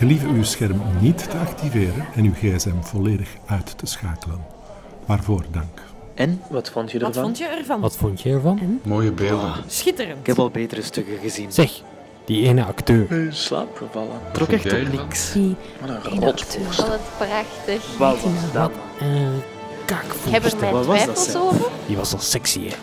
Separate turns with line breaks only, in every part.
Gelieve uw scherm niet te activeren en uw gsm volledig uit te schakelen. Waarvoor dank.
En, wat vond je ervan?
Wat vond je ervan?
Wat vond je ervan?
Mooie beelden.
Schitterend.
Ik heb al betere stukken gezien.
Zeg, die ene acteur.
In slaap gevallen.
Wat
Trok echt op niks.
Die
Wat een
ene
rotvoorstel.
Wat prachtig.
Wat was dat?
Ik heb
kaakvoerster.
mijn
Wat was dat,
twijfels
zeg?
over.
Die was al sexy, hè?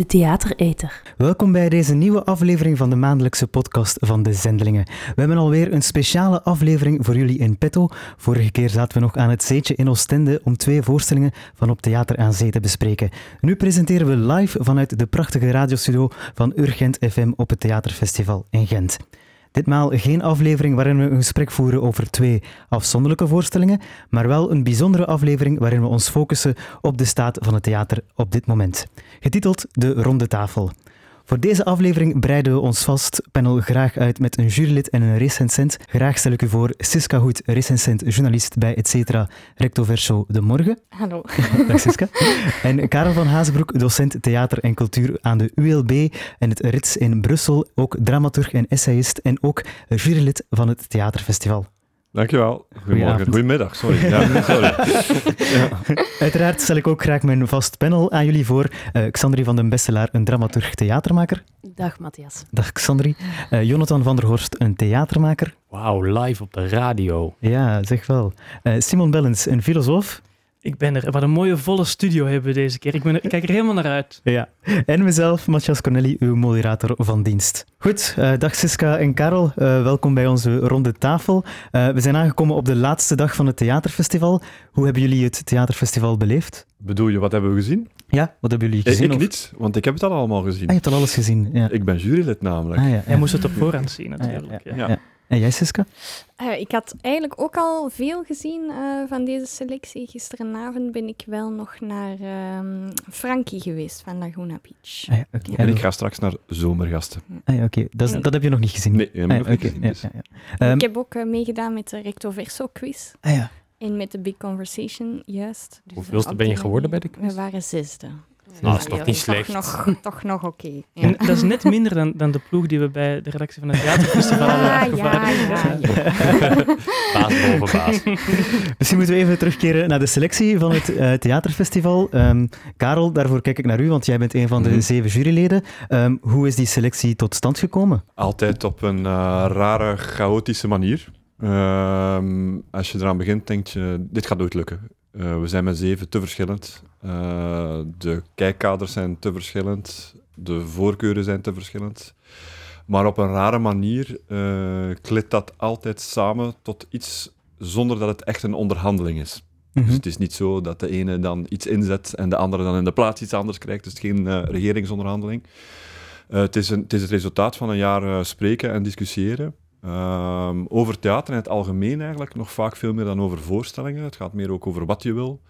De Theatereter.
Welkom bij deze nieuwe aflevering van de maandelijkse podcast van de Zendelingen. We hebben alweer een speciale aflevering voor jullie in petto. Vorige keer zaten we nog aan het Zeetje in Oostende om twee voorstellingen van op Theater aan Zee te bespreken. Nu presenteren we live vanuit de prachtige radiostudio van Urgent FM op het Theaterfestival in Gent. Ditmaal geen aflevering waarin we een gesprek voeren over twee afzonderlijke voorstellingen, maar wel een bijzondere aflevering waarin we ons focussen op de staat van het theater op dit moment. Getiteld De Ronde Tafel. Voor deze aflevering breiden we ons vast panel graag uit met een jurylid en een recensent. Graag stel ik u voor Siska Hoed, recensent, journalist bij Etcetera, recto verso De Morgen.
Hallo.
Dag Siska. En Karel van Hazenbroek, docent theater en cultuur aan de ULB en het RITS in Brussel, ook dramaturg en essayist en ook jurylid van het Theaterfestival.
Dankjewel. Goedemorgen. Goedemiddag, sorry. Ja, sorry.
Uiteraard stel ik ook graag mijn vast panel aan jullie voor. Eh Xandri van den Besselaar, een dramaturg theatermaker.
Dag Matthias.
Dag Xandri. Eh, Jonathan van der Horst, een theatermaker.
Wauw, live op de radio.
Ja, zeg wel. Eh, Simon Bellens, een filosoof.
Ik ben er. Wat een mooie volle studio hebben we deze keer. Ik, ben er- ik kijk er helemaal naar uit.
Ja. En mezelf, Matthias Corneli, uw moderator van dienst. Goed, eh, dag Siska en Karel. Eh, welkom bij onze ronde tafel. Eh, we zijn aangekomen op de laatste dag van het theaterfestival. Hoe hebben jullie het theaterfestival beleefd?
Bedoel je, wat hebben we gezien?
Ja, wat hebben jullie gezien?
ik
of-
niet, want ik heb het al allemaal gezien.
Ah, je hebt al alles gezien. Ja.
Ik ben jurylid namelijk.
Ah, ja,
Jij moest het op voorhand zien,
Ah, ja,
natuurlijk.
ja,
ja.
Ja.
En jij, Siska?
Eh, ik had eigenlijk ook al veel gezien eh, van deze selectie. Gisterenavond ben ik wel nog naar ehm, Frankie geweest van Laguna Beach.
Ah, ja.
En ik ga straks naar zomergasten.
Ah, ja, oké. Dat, dat heb je nog niet gezien?
Nee, ik
Ah,
nog
ja,
niet gezien, dus.
ja, ja. Ehm,
ik heb ook eh, meegedaan met de Recto Verso quiz
ah, ja.
en met de Big Conversation, juist. Dus,
Hoeveelste ben je geworden bij de quiz?
We waren zesde.
Nou, dat is toch niet
Toch
slecht.
nog, toch nog oké. ja.
En dat is net minder dan, dan de ploeg die we bij de redactie van het theaterfestival hebben
Ja,
afgevaardigd.
ja, ja, ja.
Baas boven baas.
Misschien moeten we even terugkeren naar de selectie van het eh, theaterfestival. Ehm, Karel, daarvoor kijk ik naar u, want jij bent een van de
Mhm.
zeven juryleden. Ehm, hoe is die selectie tot stand gekomen?
Altijd op een eh, rare, chaotische manier. Ehm, als je eraan begint, denk je, dit gaat nooit lukken. Eh, we zijn met zeven te verschillend. Eh, de kijkkaders zijn te verschillend. De voorkeuren zijn te verschillend. Maar op een rare manier eh klit dat altijd samen tot iets zonder dat het echt een onderhandeling is.
Mhm.
Dus het is niet zo dat de ene dan iets inzet en de andere dan in de plaats iets anders krijgt. Dus het is geen regeringsonderhandeling. Het, is een, het is het resultaat van een jaar spreken en discussiëren. Ehm, over theater in het algemeen eigenlijk, nog vaak veel meer dan over voorstellingen. Het gaat meer ook over wat je wil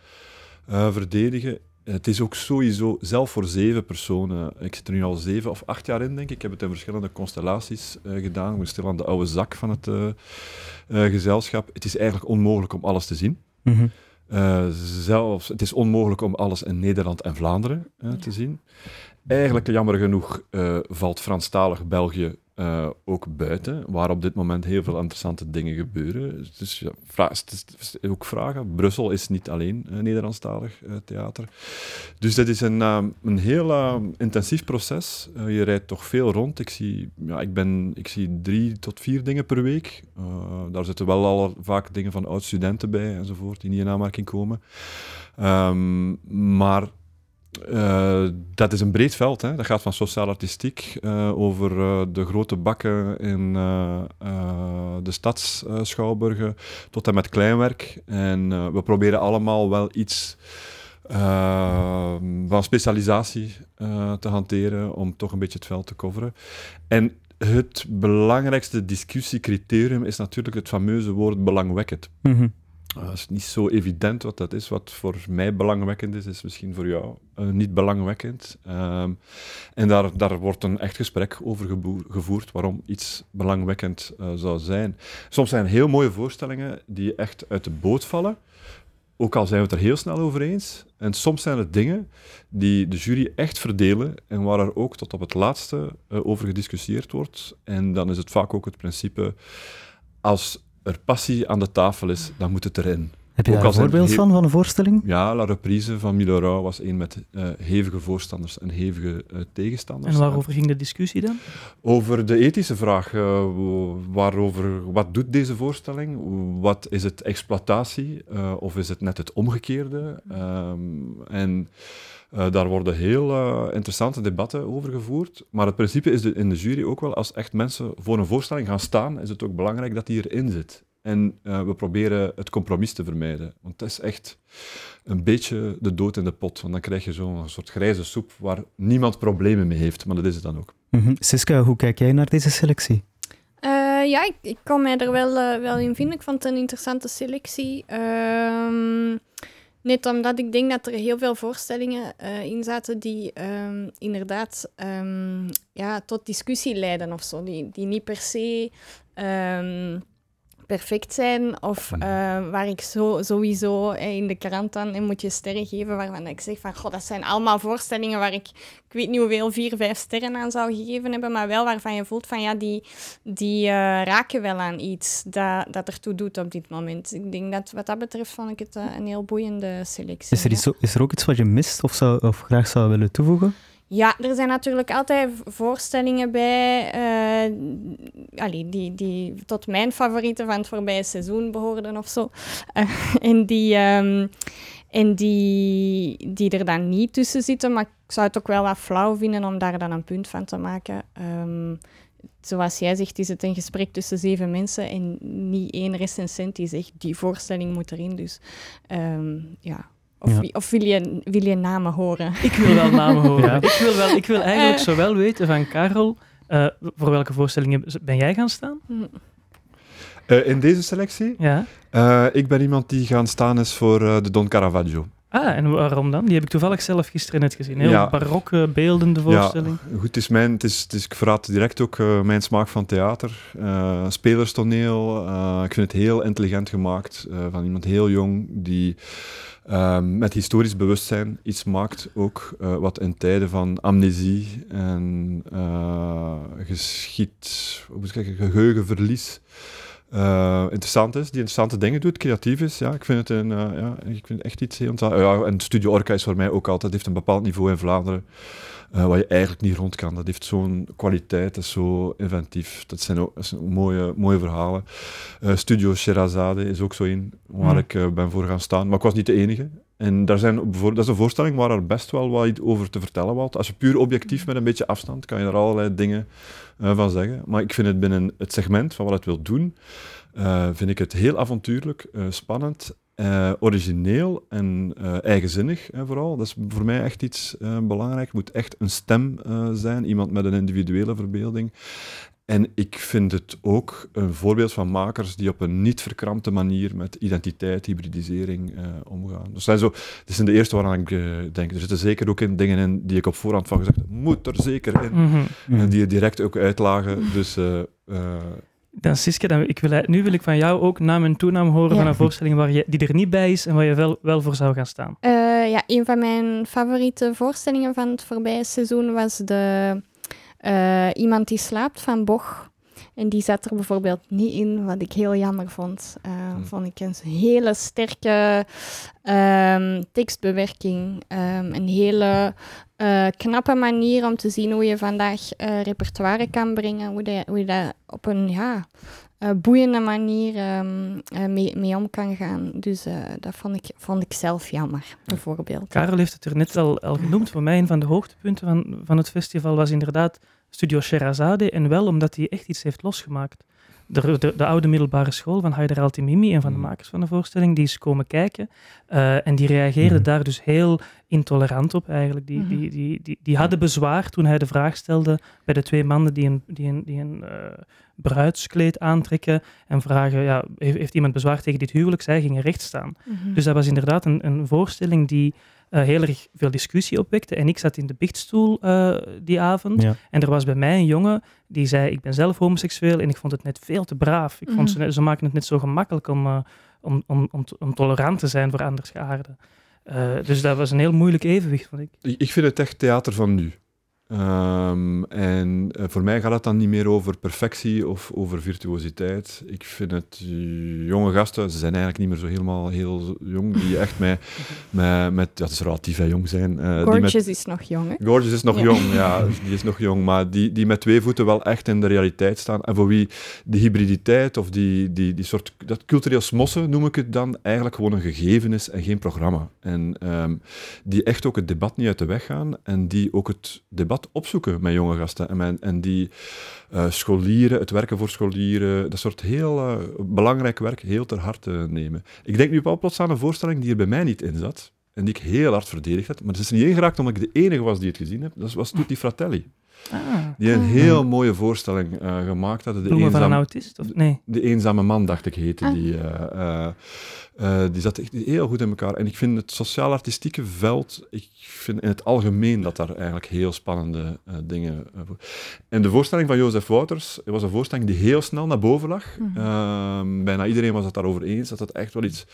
eh, verdedigen. Het is ook sowieso, zelf voor zeven personen, ik zit er nu al zeven of acht jaar in, denk ik. Ik heb het in verschillende constellaties eh, gedaan. Ik ben stil aan de oude zak van het eh, gezelschap. Het is eigenlijk onmogelijk om alles te zien.
Mhm.
Eh, zelfs, het is onmogelijk om alles in Nederland en Vlaanderen te zien. Eigenlijk, jammer genoeg, eh, valt Franstalig België eh, ook buiten, waar op dit moment heel veel interessante dingen gebeuren. Dus ja, het is, ook vragen. Brussel is niet alleen Nederlandstalig eh, theater. Dus dat is een, eh, een heel eh, intensief proces. Eh, je rijdt toch veel rond. Ik zie, ja, ik, ben, ik zie drie tot vier dingen per week. Daar zitten wel al vaak dingen van oud-studenten bij enzovoort, die niet in aanmerking komen. Ehm, maar eh, dat is een breed veld. Hè. Dat gaat van sociaal-artistiek eh, over eh, de grote bakken in de stadsschouwburgen tot en met kleinwerk. En we proberen allemaal wel iets van specialisatie te hanteren om toch een beetje het veld te coveren. En het belangrijkste discussiecriterium is natuurlijk het fameuze woord belangwekkend.
Mhm.
Het is niet zo evident wat dat is. Wat voor mij belangwekkend is, is misschien voor jou uh, niet belangwekkend. Um, en daar, daar wordt een echt gesprek over gevoerd waarom iets belangwekkend uh, zou zijn. Soms zijn heel mooie voorstellingen die echt uit de boot vallen. ook al zijn we het er heel snel over eens. En soms zijn het dingen die de jury echt verdelen en waar er ook tot op het laatste eh, over gediscussieerd wordt. En dan is het vaak ook het principe, als er passie aan de tafel is, dan moet het erin.
Heb je
Ook
daar een voorbeeld van, van een voorstelling?
Ja, La Reprise van Milorau was een met eh, hevige voorstanders en hevige eh, tegenstanders.
En waarover ging de discussie dan?
Over de ethische vraag, eh, waarover, wat doet deze voorstelling? Wat is het exploitatie eh, of is het net het omgekeerde? Ehm, en eh, daar worden heel interessante debatten over gevoerd. Maar het principe is de, in de jury ook wel, als echt mensen voor een voorstelling gaan staan, is het ook belangrijk dat die erin zit. En eh, we proberen het compromis te vermijden. Want het is echt een beetje de dood in de pot. Want dan krijg je zo'n soort grijze soep waar niemand problemen mee heeft. Maar dat is het dan ook.
Mhm. Siska, hoe kijk jij naar deze selectie?
Eh, ja, ik, ik kon mij er wel, eh, wel in vinden. Ik vond het een interessante selectie. Ehm, net omdat ik denk dat er heel veel voorstellingen eh, in zaten die ehm, inderdaad ehm, ja, tot discussie leiden of zo. Die, die niet per se ehm, perfect zijn of eh, waar ik zo, sowieso eh, in de krant dan en moet je sterren geven waarvan ik zeg van goh, dat zijn allemaal voorstellingen waar ik, ik weet niet hoeveel, vier, vijf sterren aan zou gegeven hebben, maar wel waarvan je voelt van ja, die, die eh, raken wel aan iets dat, dat ertoe doet op dit moment. Ik denk dat wat dat betreft vond ik het eh, een heel boeiende selectie.
Is er,
ja.
iets, is er ook iets wat je mist of, zou, of graag zou willen toevoegen?
Ja, er zijn natuurlijk altijd voorstellingen bij allee, die, die tot mijn favorieten van het voorbije seizoen behoorden of zo. Eh, en die, ehm, en die, die er dan niet tussen zitten, maar ik zou het ook wel wat flauw vinden om daar dan een punt van te maken. Ehm, zoals jij zegt, is het een gesprek tussen zeven mensen en niet één recensent die zegt die voorstelling moet erin. Dus ehm, ja. Of,
Ja.
wie- of wil, je, wil je namen horen?
Ik wil wel namen horen.
Ja.
Ik, wil wel, ik wil eigenlijk
Eh.
zowel weten van Karel, eh, voor welke voorstellingen ben jij gaan staan?
Hm.
Eh, in deze selectie?
Ja.
Eh, ik ben iemand die gaan staan is voor eh, de Don Caravaggio.
Ah, en waarom dan? Die heb ik toevallig zelf gisteren net gezien. Heel
Ja.
barokke, beeldende voorstelling.
Ja, goed, het is mijn, het is, het is, ik verraad direct ook mijn smaak van theater. Eh, spelerstoneel. eh, ik vind het heel intelligent gemaakt. eh, van iemand heel jong die ehm, met historisch bewustzijn iets maakt. Ook eh, wat in tijden van amnesie en eh geschied, geheugenverlies. eh, interessant is, die interessante dingen doet, creatief is. Ja, ik vind het, een, ja, ik vind het echt iets heel interessants. ja, en Studio Orca is voor mij ook altijd, heeft een bepaald niveau in Vlaanderen. Eh, waar je eigenlijk niet rond kan. Dat heeft zo'n kwaliteit, dat is zo inventief. Dat zijn ook dat zijn mooie, mooie verhalen. Eh, Studio Sherazade is ook zo een waar
Hmm.
ik eh, ben voor gaan staan. Maar ik was niet de enige. En daar zijn, bijvoorbeeld- dat is een voorstelling waar er best wel wat over te vertellen valt. Als je puur objectief met een beetje afstand, kan je er allerlei dingen van zeggen. Maar ik vind het binnen het segment van wat het wil doen, vind ik het heel avontuurlijk, spannend, eh, origineel en eh, eigenzinnig hè, vooral. Dat is voor mij echt iets eh, belangrijk. Het moet echt een stem zijn, iemand met een individuele verbeelding. En ik vind het ook een voorbeeld van makers die op een niet verkrampte manier met identiteit, hybridisering omgaan. Dus zijn zo, dit zijn de eerste waaraan ik denk. Er zitten zeker ook in dingen in die ik op voorhand van gezegd heb, moet er zeker in.
Mhm.
En die je direct ook uitlagen. Dus
Dan Siske, dan, ik wil, nu wil ik van jou ook naam en toenaam horen
Ja.
van een voorstelling waar je, die er niet bij is en waar je wel, wel voor zou gaan staan.
Eh, ja, een van mijn favoriete voorstellingen van het voorbije seizoen was de eh, Iemand die slaapt van Boch. En die zat er bijvoorbeeld niet in, wat ik heel jammer vond. Eh,
Hmm.
Vond ik een hele sterke ehm, tekstbewerking. ehm, een hele eh, knappe manier om te zien hoe je vandaag eh, repertoire kan brengen. Hoe, dat- hoe je dat op een ja, eh, boeiende manier ehm, eh, mee, mee om kan gaan. Dus eh, dat vond ik, vond ik zelf jammer, bijvoorbeeld.
Karel heeft het er net al, al genoemd. Voor mij een van de hoogtepunten van, van het festival was inderdaad Studio Sherazade. En wel omdat hij echt iets heeft losgemaakt. De, de, de oude middelbare school van Haider Altimimi, een van de
Mm.
makers van de voorstelling, die is komen kijken. eh, en die reageerde
Mhm.
daar dus heel intolerant op eigenlijk. Die,
Mhm.
die, die, die, die hadden bezwaar toen hij de vraag stelde bij de twee mannen die een, die een, die een eh, bruidskleed aantrekken en vragen, ja, heeft, heeft iemand bezwaar tegen dit huwelijk? Zij gingen recht staan.
Mhm.
Dus dat was inderdaad een, een voorstelling die eh, heel erg veel discussie opwekte. En ik zat in de biechtstoel eh, die avond.
Ja.
En er was bij mij een jongen die zei: Ik ben zelf homoseksueel en ik vond het net veel te braaf. Ik vond
Mhm.
ze, ze maken het net zo gemakkelijk om, eh, om, om, om, om tolerant te zijn voor andersgeaarden. Eh dus dat was een heel moeilijk evenwicht, vond. Ik
ik vind het echt theater van nu. Ehm, en eh, voor mij gaat het dan niet meer over perfectie of over virtuositeit. Ik vind het eh, jonge gasten, ze zijn eigenlijk niet meer zo helemaal heel jong, die echt met, met, met ja, het is relatief hè, jong zijn. met,
Gorgeous is nog jong, hè?
Gorgeous is nog
Ja.
jong, ja, die is nog jong, maar die, die met twee voeten wel echt in de realiteit staan. En voor wie de hybriditeit of die, die, die soort, dat cultureel smossen noem ik het dan, eigenlijk gewoon een gegeven is en geen programma. En ehm, die echt ook het debat niet uit de weg gaan en die ook het debat opzoeken met jonge gasten. En, mijn, en die eh, scholieren, het werken voor scholieren, dat soort heel eh, belangrijk werk heel ter harte nemen. Ik denk nu wel plots aan een voorstelling die er bij mij niet in zat. En die ik heel hard verdedigd heb. Maar het is er niet ingeraakt omdat ik de enige was die het gezien heb. Dat was Tutti Fratelli. Die een
Ah.
heel mooie voorstelling eh, gemaakt hadden. De
Bloemen van een autist? Of, nee.
de eenzame man, dacht ik, heette
Ah.
die. Eh, die zat echt heel goed in elkaar. En ik vind het sociaal-artistieke veld, ik vind in het algemeen dat daar eigenlijk heel spannende eh, dingen... eh, voor- en de voorstelling van Jozef Wouters was een voorstelling die heel snel naar boven lag.
Mhm.
Ehm, bijna iedereen was het daarover eens, dat het echt wel iets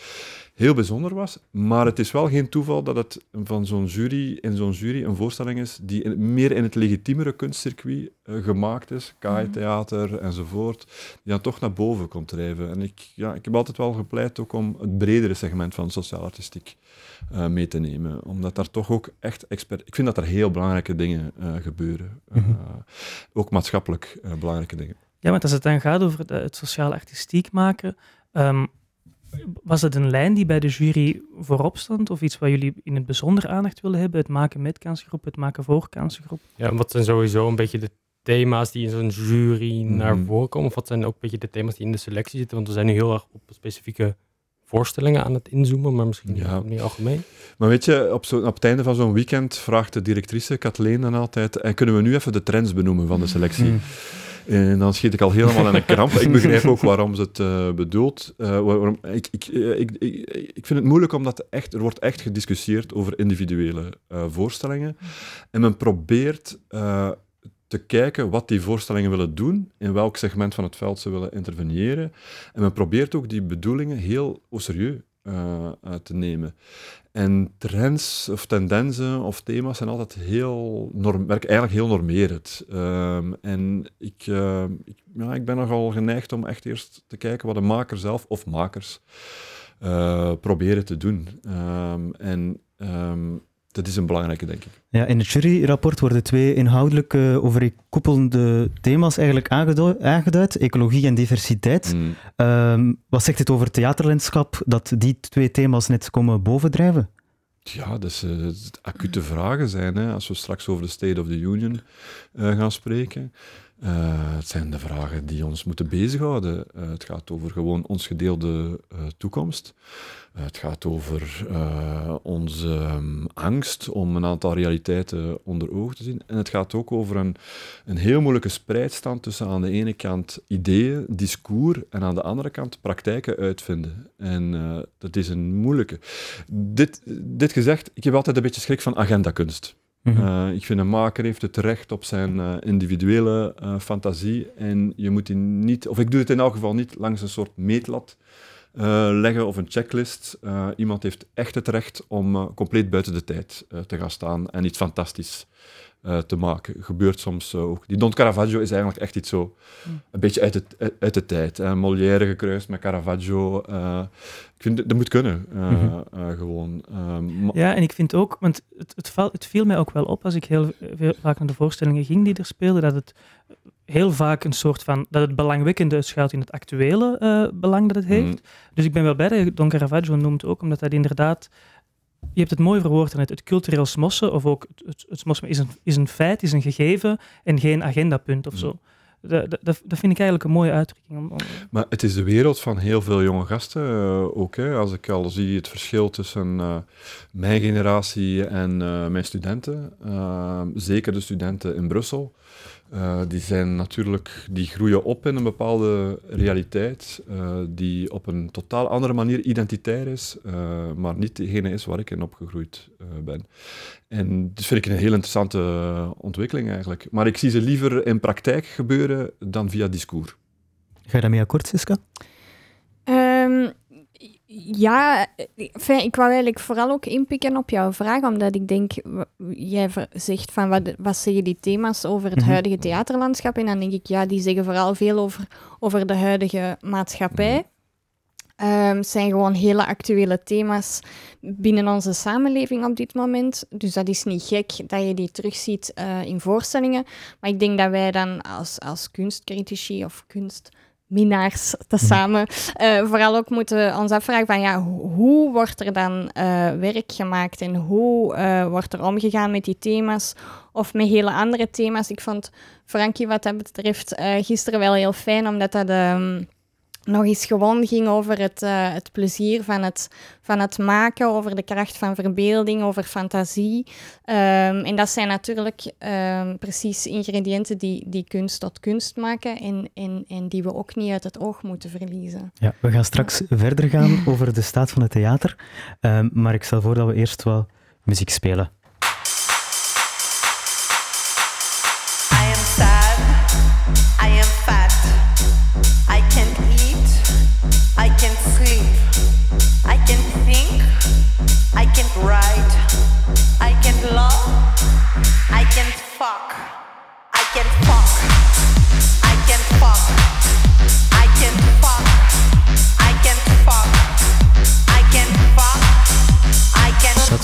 heel bijzonder was. Maar het is wel geen toeval dat het van zo'n jury, in zo'n jury een voorstelling is die in- meer in het legitiemere kunstcircuit eh, gemaakt is, KAI-theater enzovoort, die dan toch naar boven komt drijven. En ik, ja, ik heb altijd wel gepleit ook om het bredere segment van sociaal-artistiek eh, mee te nemen, omdat daar toch ook echt expert... Ik vind dat er heel belangrijke dingen eh, gebeuren. Eh,
Mhm.
ook maatschappelijk eh, belangrijke dingen.
Ja, want als het dan gaat over het, het sociaal artistiek maken, ehm, was het een lijn die bij de jury voorop stond? Of iets waar jullie in het bijzonder aandacht willen hebben? Het maken met kansgroep, het maken voor kansgroep?
Ja, en wat zijn sowieso een beetje de thema's die in zo'n jury naar
Mhm.
voren komen? Of wat zijn ook een beetje de thema's die in de selectie zitten? Want we zijn nu heel erg op specifieke voorstellingen aan het inzoomen, maar misschien
Ja.
meer algemeen.
Maar weet je, op, zo, op het einde van zo'n weekend vraagt de directrice Kathleen dan altijd en kunnen we nu even de trends benoemen van de selectie?
Mm.
En dan schiet ik al helemaal in een kramp. Ik begrijp ook waarom ze het eh, bedoelt. Eh, waar- waarom, ik, ik, eh, ik, ik, vind het moeilijk omdat echt, er wordt echt gediscussieerd over individuele eh, voorstellingen. En men probeert eh, te kijken wat die voorstellingen willen doen, in welk segment van het veld ze willen interveneren. En men probeert ook die bedoelingen heel serieus eh, te nemen. En trends of tendensen of thema's zijn altijd heel norm, eigenlijk heel normerend. Ehm, en ik, eh, ik, ja, ik ben nogal geneigd om echt eerst te kijken wat de maker zelf of makers eh, proberen te doen. Ehm, en ehm, dat is een belangrijke, denk ik.
Ja, in het juryrapport worden twee inhoudelijk eh, overeenkoepelende thema's eigenlijk aangedu- aangeduid, ecologie en diversiteit.
Mm.
Ehm, wat zegt het over theaterlandschap dat die twee thema's net komen bovendrijven?
Ja, eh, het acute vragen zijn, hè, als we straks over de State of the Union eh, gaan spreken. Eh, het zijn de vragen die ons moeten bezighouden. Eh, het gaat over gewoon ons gedeelde eh, toekomst. Het gaat over onze ehm, angst om een aantal realiteiten onder ogen te zien. En het gaat ook over een, een heel moeilijke spreidstand tussen aan de ene kant ideeën, discours, en aan de andere kant praktijken uitvinden. En dat is een moeilijke. Dit, dit gezegd, ik heb altijd een beetje schrik van agendakunst.
Mhm.
Eh, ik vind een maker heeft het recht op zijn eh, individuele eh, fantasie en je moet die niet, of ik doe het in elk geval niet langs een soort meetlat eh, leggen of een checklist. Eh, iemand heeft echt het recht om eh, compleet buiten de tijd eh, te gaan staan en iets fantastisch eh, te maken. Gebeurt soms ook. Die Don Caravaggio is eigenlijk echt iets zo, een beetje uit, het, uit- de tijd. hè. Molière gekruist met Caravaggio. eh, ik vind dat dat moet kunnen, eh,
Mhm.
eh, gewoon.
Ja, en ik vind ook, want het, het, val- het viel mij ook wel op als ik heel veel, vaak naar de voorstellingen ging die er speelden, dat het heel vaak een soort van, dat het belangwekkende schuilt in het actuele eh, belang dat het heeft.
Mm.
Dus ik ben wel blij dat je Don Caravaggio noemt ook, omdat dat inderdaad, je hebt het mooi verwoord aan het, het cultureel smossen, of ook het, het, het smossen is een, is een feit, is een gegeven en geen agendapunt of
Mm.
zo. Dat, dat, dat vind ik eigenlijk een mooie uitdrukking. Om, om-
Maar het is de wereld van heel veel jonge gasten eh, ook. Hè. Als ik al zie het verschil tussen eh, mijn generatie en mijn studenten, zeker de studenten in Brussel, Eh, die zijn natuurlijk, die groeien op in een bepaalde realiteit, eh, die op een totaal andere manier identitair is, eh, maar niet degene is waar ik in opgegroeid ben. En dat vind ik een heel interessante ontwikkeling eigenlijk. Maar ik zie ze liever in praktijk gebeuren dan via discours.
Ga je daarmee akkoord, Siska?
Ja, ik wou eigenlijk vooral ook inpikken op jouw vraag, omdat ik denk, jij zegt van wat, wat zeggen die thema's over het
Mhm.
huidige theaterlandschap? En dan denk ik, ja, die zeggen vooral veel over, over de huidige maatschappij. Ehm, het zijn gewoon hele actuele thema's binnen onze samenleving op dit moment. Dus dat is niet gek dat je die terugziet eh, in voorstellingen. Maar ik denk dat wij dan als, als kunstcritici of kunstminnaars tezamen eh, vooral ook moeten ons afvragen van ja, ho- hoe wordt er dan eh, werk gemaakt en hoe eh, wordt er omgegaan met die thema's of met hele andere thema's. Ik vond Frankie wat dat betreft gisteren wel heel fijn, omdat dat ehm, nog eens gewoon ging over het, eh, het plezier van het, van het maken, over de kracht van verbeelding, over fantasie. Ehm, en dat zijn natuurlijk ehm, precies ingrediënten die, die kunst tot kunst maken en, en, en die we ook niet uit het oog moeten verliezen.
Ja, we gaan straks verder gaan over de staat van het theater. Ehm, maar ik stel voor dat we eerst wel muziek spelen.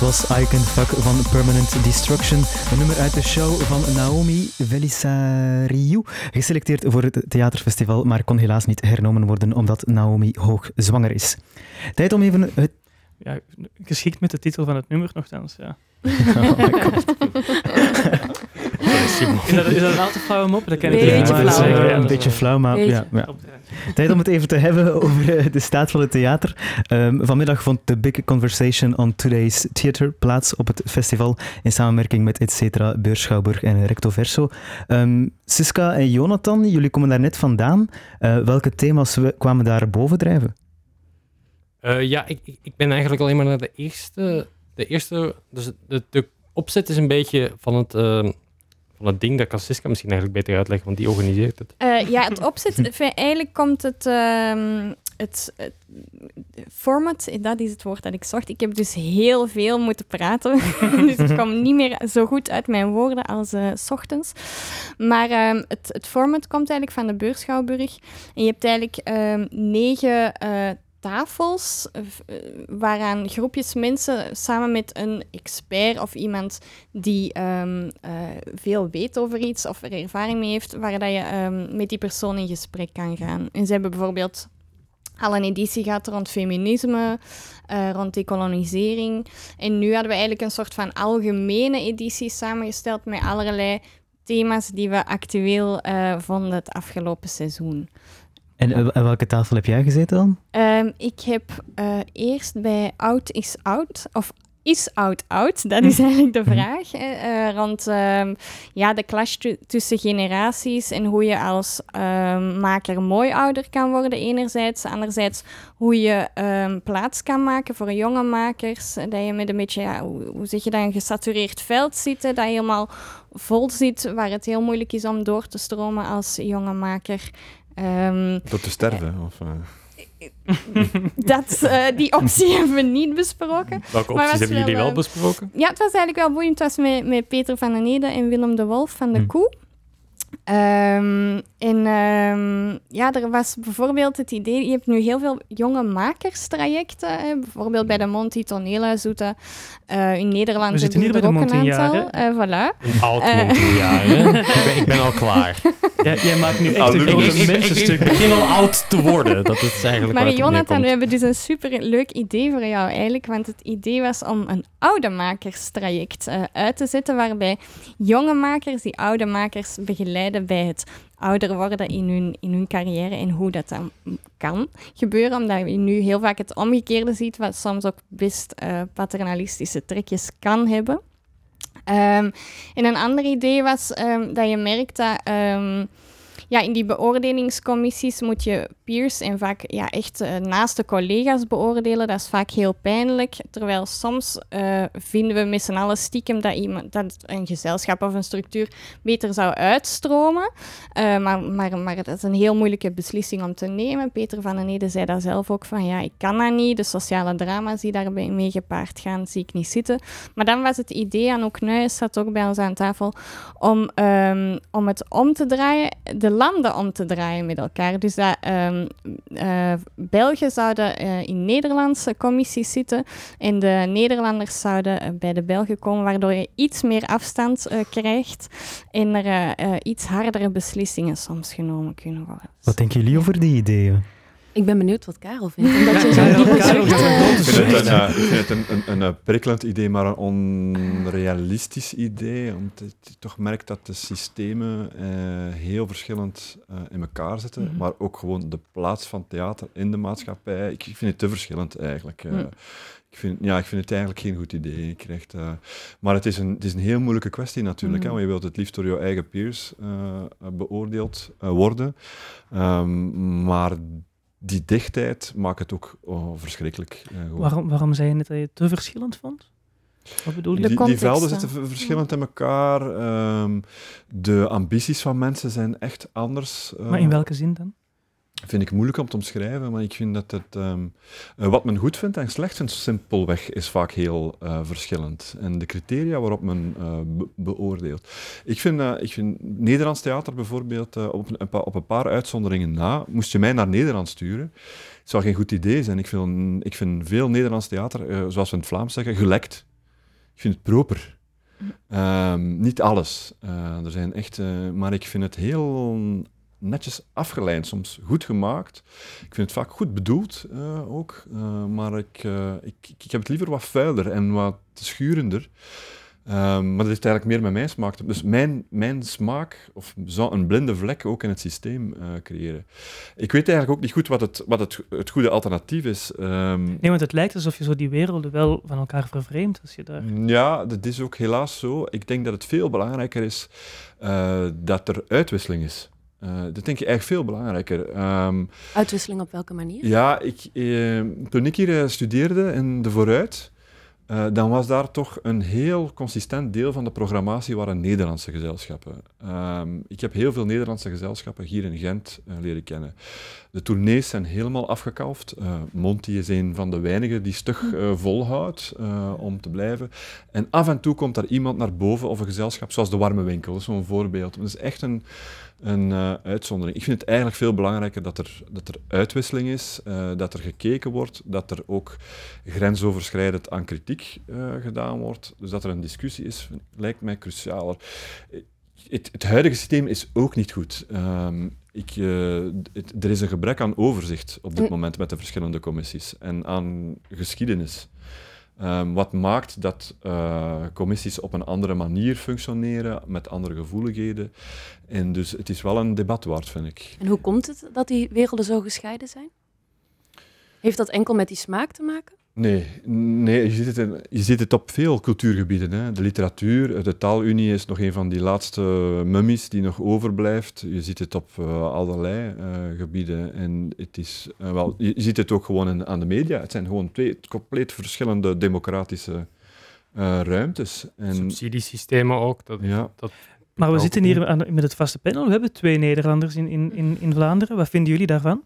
Was I Can Fuck van Permanent Destruction, een nummer uit de show van Naomi Velisariou, geselecteerd voor het theaterfestival, maar kon helaas niet hernomen worden omdat Naomi hoog zwanger is. Tijd om even het...
Ja, geschikt met de titel van het nummer nogthans, ja.
Oh
Is dat, is dat een al te flauwe mop? Dat kan ik
Beetje
niet
Ja,
flauw.
eh,
ja,
een beetje
wel-
flauw, maar ja, Tijd om het even te hebben over eh, de staat van het theater. Ehm, vanmiddag vond de Big Conversation on Today's Theater plaats op het festival in samenwerking met Etcetera, Beurschouwburg en Recto Verso. Ehm, Siska en Jonathan, jullie komen daar net vandaan. Eh, welke thema's we- kwamen daar bovendrijven?
Eh, ja, ik, ik- ben eigenlijk alleen maar naar de eerste. De eerste dus de, de opzet is een beetje van het, eh, van het ding dat kan Siska misschien eigenlijk beter uitleggen, want die organiseert het.
Eh, ja, het opzet, eigenlijk komt het, ehm, het, het format, dat is het woord dat ik zocht. Ik heb dus heel veel moeten praten, dus ik kom niet meer zo goed uit mijn woorden als eh, s ochtends. Maar ehm, het, het format komt eigenlijk van de Beurschouwburg. En je hebt eigenlijk ehm, negen eh, tafels eh, eh, waaraan groepjes mensen samen met een expert of iemand die ehm, eh, veel weet over iets of er ervaring mee heeft, waar dat je ehm, met die persoon in gesprek kan gaan. En ze hebben bijvoorbeeld al een editie gehad rond feminisme, eh, rond decolonisering. En nu hadden we eigenlijk een soort van algemene editie samengesteld met allerlei thema's die we actueel eh, vonden het afgelopen seizoen.
En aan welke tafel heb jij gezeten dan?
Ehm, ik heb eh, eerst bij Oud is Oud, of is Oud Oud? Dat is eigenlijk de vraag. hè, eh, rond ehm, ja, de clash tu- tussen generaties en hoe je als ehm, maker mooi ouder kan worden enerzijds. Anderzijds hoe je plaats kan maken voor jonge makers. eh, Dat je met een beetje, ja, hoe, zeg je dat, een gesatureerd veld zit. Dat je helemaal vol zit, waar het heel moeilijk is om door te stromen als jonge maker. Ehm,
Door te sterven. Of, eh,
dat, eh, die optie hebben we niet besproken.
Welke
Maar
opties hebben jullie
wel,
wel
eh,
besproken?
Ja, het was eigenlijk wel boeiend. Het was met, met Peter van den Ede en Willem de Wolf van de
Hm.
Koe. Ehm, en ehm, ja, er was bijvoorbeeld het idee, je hebt nu heel veel jonge makerstrajecten. Hè, bijvoorbeeld bij de Monty Toneelhuishoete. Eh in Nederland
We zitten hier
we
bij
er
de
ook een
Monty
aantal. Voilà.
Een oud jaar, hè? ik, ben, ik ben al klaar.
Jij, jij maakt nu echt een grote
ik, ik,
mensenstuk.
begin al oud te worden. Dat is eigenlijk
Maar Jonathan, we hebben dus een super leuk idee voor jou eigenlijk. Want het idee was om een oude makerstraject eh, uit te zetten. Waarbij jonge makers die oude makers begeleiden bij het ouder worden in hun, in hun carrière. En hoe dat dan kan gebeuren. Omdat je nu heel vaak het omgekeerde ziet. Wat soms ook best eh, paternalistische trekjes kan hebben. Ehm, en een ander idee was ehm, dat je merkt dat ehm, ja, in die beoordelingscommissies moet je peers en vaak ja, echt eh, naast de collega's beoordelen. Dat is vaak heel pijnlijk. Terwijl soms eh, vinden we met z'n allen stiekem dat, iemand, dat een gezelschap of een structuur beter zou uitstromen. Eh, maar, maar, maar dat is een heel moeilijke beslissing om te nemen. Peter van den Ede zei daar zelf ook van, ja, ik kan dat niet. De sociale drama's die daarbij mee gepaard gaan, zie ik niet zitten. Maar dan was het idee, aan ook Nuis zat ook bij ons aan tafel, om, ehm, om het om te draaien, de om te draaien met elkaar. Dus dat eh, Belgen zouden eh, in Nederlandse commissies zitten en de Nederlanders zouden eh, bij de Belgen komen, waardoor je iets meer afstand krijgt en er iets hardere beslissingen soms genomen kunnen worden.
Wat denken jullie over die ideeën?
Ik ben benieuwd wat Karel vindt. Omdat je
ja, Karel,
zucht,
ja,
eh,
Ik vind het, een, ik vind het een, een, een, prikkelend idee, maar een onrealistisch idee. Omdat je toch merkt dat de systemen eh, heel verschillend eh, in elkaar zitten.
Mhm.
Maar ook gewoon de plaats van theater in de maatschappij. Ik, ik vind het te verschillend eigenlijk. eh.
Hm.
ik, vind, ja, ik vind het eigenlijk geen goed idee. Ik krijg, eh, maar het is, een, het is een heel moeilijke kwestie natuurlijk. hè,
Mhm.
want je wilt het liefst door jouw eigen peers eh, beoordeeld eh, worden. Ehm, maar die dichtheid maakt het ook oh, verschrikkelijk. eh.
Waarom, waarom zei je net dat je het te verschillend vond? Wat bedoel je?
De
Die, velden zitten verschillend in elkaar. ehm, de ambities van mensen zijn echt anders. eh,
Maar in welke zin dan?
Vind ik moeilijk om te omschrijven, maar ik vind dat het... ehm, eh, wat men goed vindt en slecht vindt, simpelweg, is vaak heel eh, verschillend. En de criteria waarop men be- beoordeelt. Ik vind, ik vind Nederlands theater bijvoorbeeld, op, op een paar uitzonderingen na, moest je mij naar Nederland sturen. Het zou geen goed idee zijn. Ik vind, ik vind veel Nederlands theater, zoals we in het Vlaams zeggen, gelekt. Ik vind het proper. Ehm, niet alles. Er zijn echt, maar ik vind het heel netjes afgeleid, soms goed gemaakt. Ik vind het vaak goed bedoeld eh, ook, eh, maar ik, eh, ik, ik heb het liever wat vuiler en wat schurender. Maar dat heeft eigenlijk meer met mijn smaak te Dus mijn, mijn smaak of zou een blinde vlek ook in het systeem creëren. Ik weet eigenlijk ook niet goed wat het, wat het, het goede alternatief is. Ehm,
Nee, want het lijkt alsof je zo die werelden wel van elkaar vervreemdt als je daar...
ja, dat is ook helaas zo. Ik denk dat het veel belangrijker is dat er uitwisseling is. Eh, dat denk ik eigenlijk veel belangrijker. Ehm,
Uitwisseling op welke manier?
ja, ik, eh, toen ik hier eh, studeerde in de Vooruit, eh, dan was daar toch een heel consistent deel van de programmatie waren Nederlandse gezelschappen. Ehm, ik heb heel veel Nederlandse gezelschappen hier in Gent leren kennen. De tournees zijn helemaal afgekalfd. Eh, Monty is een van de weinigen die stug eh, volhoudt om te blijven. En af en toe komt daar iemand naar boven of een gezelschap, zoals de Warme Winkel, dat is zo'n voorbeeld. Dat is echt een, een eh, uitzondering. Ik vind het eigenlijk veel belangrijker dat er, dat er uitwisseling is, eh, dat er gekeken wordt, dat er ook grensoverschrijdend aan kritiek eh, gedaan wordt. Dus dat er een discussie is, lijkt mij crucialer. Het, het huidige systeem is ook niet goed. Ehm, ik, het- er is een gebrek aan overzicht op dit
En-
moment met de verschillende commissies en aan geschiedenis. Ehm, wat maakt dat eh, commissies op een andere manier functioneren, met andere gevoeligheden. En dus het is wel een debat waard, vind ik.
En hoe komt het dat die werelden zo gescheiden zijn? Heeft dat enkel met die smaak te maken?
Nee, nee je, ziet het in- je ziet het op veel cultuurgebieden. Hè. De literatuur, de taalunie is nog een van die laatste mummies die nog overblijft. Je ziet het op eh, allerlei eh, gebieden. En het is, eh, wel, je, ziet het ook gewoon in, aan de media. Het zijn gewoon twee compleet verschillende democratische eh, ruimtes. En,
Subsidiesystemen ook. Dat,
ja.
dat
Maar we
ook
zitten hier aan, met het vaste panel. We hebben twee Nederlanders in, in, in, in Vlaanderen. Wat vinden jullie daarvan?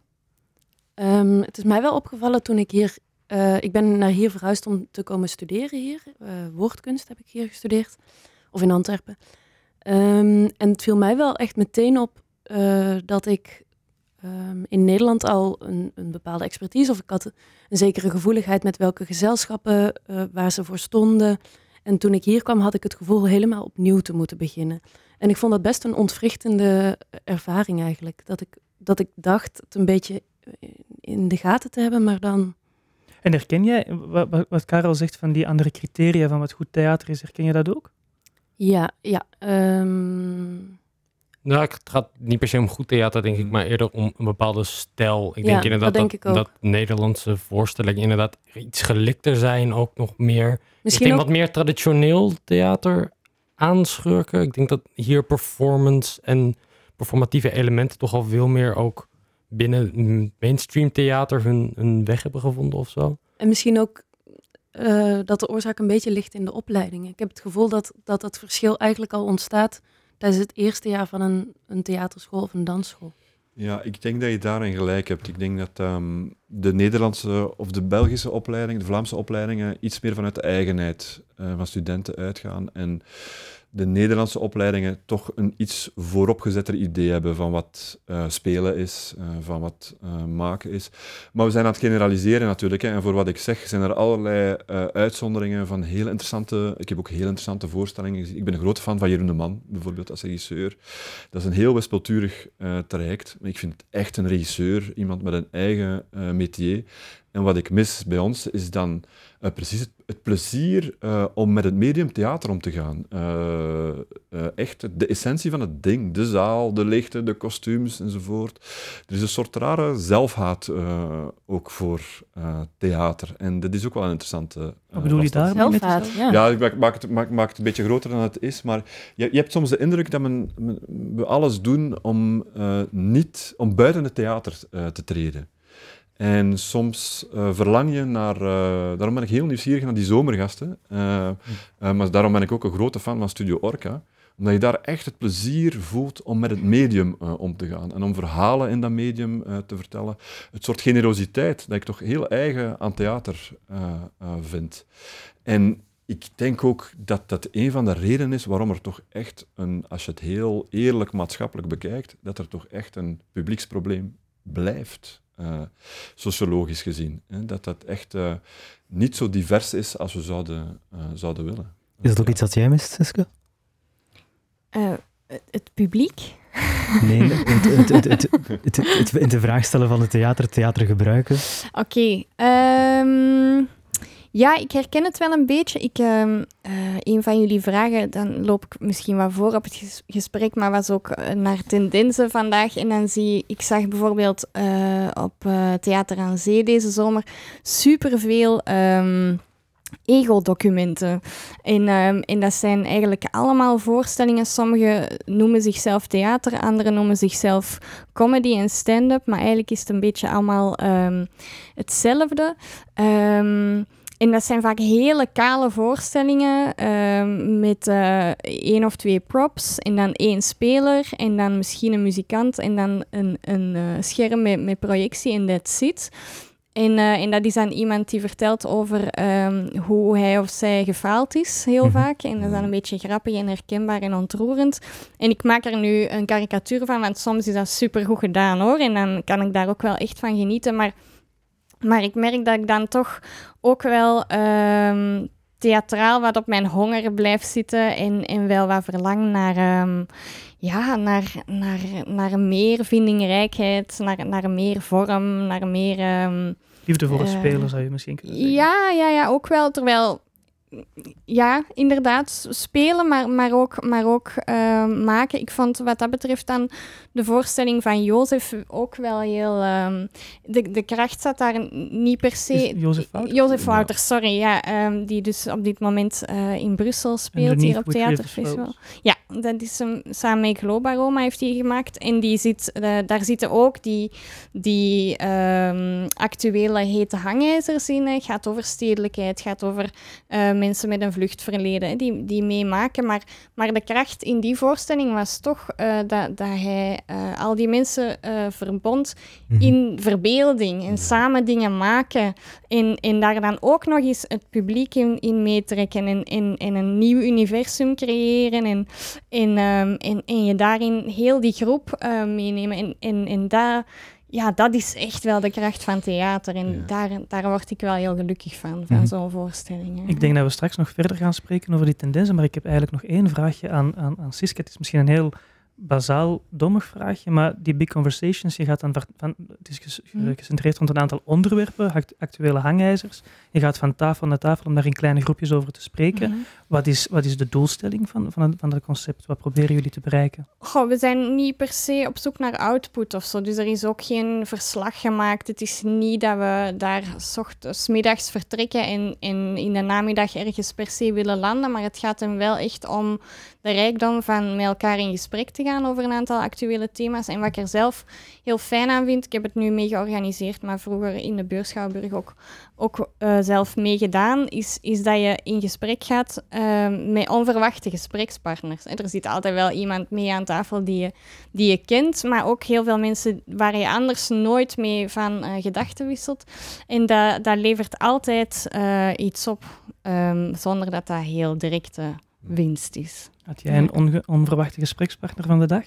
Ehm, het is mij wel opgevallen toen ik hier... eh, ik ben naar hier verhuisd om te komen studeren hier. Eh, woordkunst heb ik hier gestudeerd. Of in Antwerpen. Ehm, en het viel mij wel echt meteen op eh, dat ik ehm, in Nederland al een, een bepaalde expertise... of ik had een zekere gevoeligheid met welke gezelschappen waar ze voor stonden. En toen ik hier kwam had ik het gevoel helemaal opnieuw te moeten beginnen. En ik vond dat best een ontwrichtende ervaring eigenlijk. Dat ik, dat ik dacht het een beetje in de gaten te hebben, maar dan...
En herken jij wat, wat, Karel zegt van die andere criteria van wat goed theater is? Herken je dat ook?
Ja, ja. ehm,
Nou, het gaat niet per se om goed theater, denk ik, maar eerder om een bepaalde stijl. Ik
Ja,
denk inderdaad
dat denk ik ook.
dat Nederlandse voorstellingen inderdaad iets gelikter zijn, ook nog meer.
misschien
ik denk
ook...
wat meer traditioneel theater aanschurken. Ik denk dat hier performance en performatieve elementen toch al veel meer ook binnen mainstream theater hun, hun weg hebben gevonden of zo.
En misschien ook eh, dat de oorzaak een beetje ligt in de opleidingen. Ik heb het gevoel dat dat, dat verschil eigenlijk al ontstaat tijdens het eerste jaar van een, een theaterschool of een dansschool.
Ja, ik denk dat je daarin gelijk hebt. Ik denk dat ehm, de Nederlandse of de Belgische opleidingen, de Vlaamse opleidingen, iets meer vanuit de eigenheid eh, van studenten uitgaan. En de Nederlandse opleidingen toch een iets vooropgezetter idee hebben van wat uh, spelen is, uh, van wat maken is. Maar we zijn aan het generaliseren natuurlijk. Hè, en voor wat ik zeg, zijn er allerlei uitzonderingen van heel interessante... Ik heb ook heel interessante voorstellingen. Ik ben een grote fan van Jeroen de Man, bijvoorbeeld, als regisseur. Dat is een heel wispelturig traject. Ik vind het echt een regisseur, iemand met een eigen métier. En wat ik mis bij ons is dan uh, precies het, het plezier uh, om met het medium theater om te gaan. Uh, echt de essentie van het ding. De zaal, de lichten, de kostuums enzovoort. Er is een soort rare zelfhaat ook voor theater. En dat is ook wel een interessante.
Wat bedoel je daar?
Zelfhaat, ja.
Ja, ik maak, maak, het, maak, maak het een beetje groter dan het is. Maar je, je hebt soms de indruk dat men, men, we alles doen om, niet, om buiten het theater te treden. En soms uh, verlang je naar. Uh, daarom ben ik heel nieuwsgierig naar die zomergasten. Uh, maar daarom ben ik ook een grote fan van Studio Orca. Omdat je daar echt het plezier voelt om met het medium om te gaan. En om verhalen in dat medium te vertellen. Het soort generositeit dat ik toch heel eigen aan theater vind. En ik denk ook dat dat een van de redenen is waarom er toch echt een, als je het heel eerlijk maatschappelijk bekijkt, dat er toch echt een publieksprobleem blijft. Uh, sociologisch gezien. Hè, dat dat echt uh, niet zo divers is als we zouden, uh, zouden willen.
Is dat ook iets dat jij mist, Siske?
het publiek?
Nee, het, het, het, het, in de vraag stellen van het theater, theater gebruiken.
Oké. Okay, um, ja, ik herken het wel een beetje. Ik, uh, uh, een van jullie vragen, dan loop ik misschien wat voor op het gesprek, maar was ook uh, naar tendensen vandaag. En dan zie ik zag bijvoorbeeld eh, op Theater aan Zee deze zomer superveel um, ego-documenten. En, um, en dat zijn eigenlijk allemaal voorstellingen. Sommigen noemen zichzelf theater, anderen noemen zichzelf comedy en stand-up. Maar eigenlijk is het een beetje allemaal hetzelfde. Um, en dat zijn vaak hele kale voorstellingen uh, met uh, één of twee props en dan één speler en dan misschien een muzikant en dan een, een uh, scherm met, met projectie en that's it. En, en dat is dan iemand die vertelt over um, hoe hij of zij gefaald is, heel
Mhm.
vaak. En dat is dan een beetje grappig en herkenbaar en ontroerend. En ik maak er nu een karikatuur van, want soms is dat supergoed gedaan hoor. En dan kan ik daar ook wel echt van genieten. Maar maar ik merk dat ik dan toch ook wel um, theatraal wat op mijn honger blijft zitten en, en wel wat verlang naar, um, ja, naar, naar, naar meer vindingrijkheid, naar, naar meer vorm, naar meer... Um,
Liefde voor het spelen zou je misschien kunnen zeggen.
Ja, ja, ja, ook wel. Terwijl ja, inderdaad, spelen, maar, maar ook, maar ook uh, maken. Ik vond wat dat betreft dan de voorstelling van Jozef ook wel heel... Um, de, de kracht zat daar niet per se...
Jozef Wouters?
Jozef Wouters, sorry. Ja, um, die dus op dit moment uh, in Brussel speelt, hier op Theaterfestival. Ja, dat is hem samen met Globa Roma heeft hij gemaakt. En die zit, uh, daar zitten ook die, die um, actuele hete hangijzers in. Het gaat over stedelijkheid, gaat over mensen met een vluchtverleden die, die meemaken. Maar, maar de kracht in die voorstelling was toch dat, dat hij uh, al die mensen uh, verbond mm -hmm. in verbeelding en samen dingen maken. En, en daar dan ook nog eens het publiek in, in meetrekken en, en, en een nieuw universum creëren. En, en, um, en, en je daarin heel die groep meenemen. En, en, en dat ja, dat is echt wel de kracht van theater. En ja. daar, daar word ik wel heel gelukkig van, van mm. zo'n voorstelling.
Ik denk dat we straks nog verder gaan spreken over die tendensen, maar ik heb eigenlijk nog één vraagje aan, aan, aan Siska. Het is misschien een heel bazaal dommig vraagje, maar die big conversations, je gaat dan van, het is
Mhm.
gecentreerd rond een aantal onderwerpen, act- actuele hangijzers. Je gaat van tafel naar tafel om daar in kleine groepjes over te spreken.
Mhm.
Wat, is, wat is de doelstelling van, van, het- van dat concept? Wat proberen jullie te bereiken?
Goh, we zijn niet per se op zoek naar output of zo. Dus er is ook geen verslag gemaakt. Het is niet dat we daar ochtends, middags vertrekken en, en in de namiddag ergens per se willen landen. Maar het gaat hem wel echt om de rijkdom van met elkaar in gesprek te gaan over een aantal actuele thema's. En wat ik er zelf heel fijn aan vind, ik heb het nu mee georganiseerd, maar vroeger in de Beurschouwburg ook, ook eh, zelf meegedaan, is, is dat je in gesprek gaat eh, met onverwachte gesprekspartners. En er zit altijd wel iemand mee aan tafel die je, die je kent, maar ook heel veel mensen waar je anders nooit mee van eh, gedachten wisselt. En dat, dat levert altijd eh, iets op, ehm, zonder dat dat heel directe winst is.
Had jij een onverwachte gesprekspartner van de dag?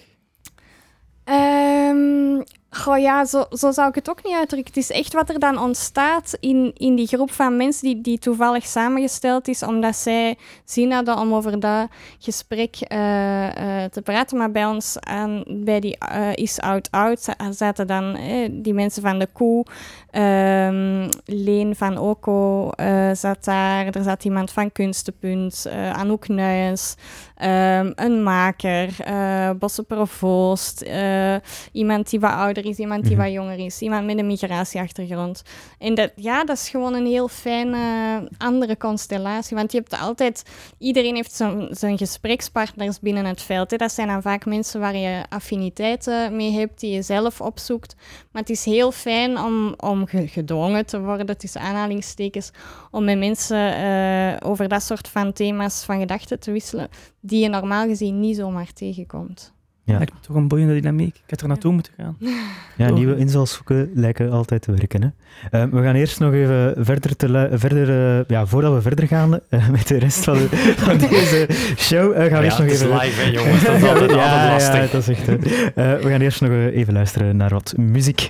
Goh, ja, zo, zo zou ik het ook niet uitdrukken. Het is echt wat er dan ontstaat in, in die groep van mensen die, die toevallig samengesteld is, omdat zij zin hadden om over dat gesprek eh, eh, te praten. Maar bij ons, aan, bij die eh, Is Out za- zaten dan eh, die mensen van de Koe, ehm, Leen van Oko zat daar, er zat iemand van Kunstenpunt, Anouk Nuyens, ehm, een maker, Bosse Provoost, iemand die wat ouder is, iemand die
Mhm.
wat jonger is, iemand met een migratieachtergrond. En dat, ja, dat is gewoon een heel fijne andere constellatie, want je hebt altijd, iedereen heeft zijn, zijn gesprekspartners binnen het veld. Hè. Dat zijn dan vaak mensen waar je affiniteiten mee hebt, die je zelf opzoekt. Maar het is heel fijn om, om ge- gedwongen te worden, tussen aanhalingstekens, om met mensen eh, over dat soort van thema's van gedachten te wisselen, die je normaal gezien niet zomaar tegenkomt.
Ja.
Lijkt me toch een boeiende dynamiek. Ik had er naartoe moeten gaan.
Ja,
Toch?
nieuwe invalshoeken lijken altijd te werken. Hè? Eh, we gaan eerst nog even verder, te verder eh, ja, voordat we verder gaan eh, met de rest van, de- van deze show, eh, gaan we
Ja,
eerst nog even...
live, hè, jongens. Dat is altijd-
ja,
altijd lastig.
Ja, dat is echt... Eh, we gaan eerst nog even luisteren naar wat muziek.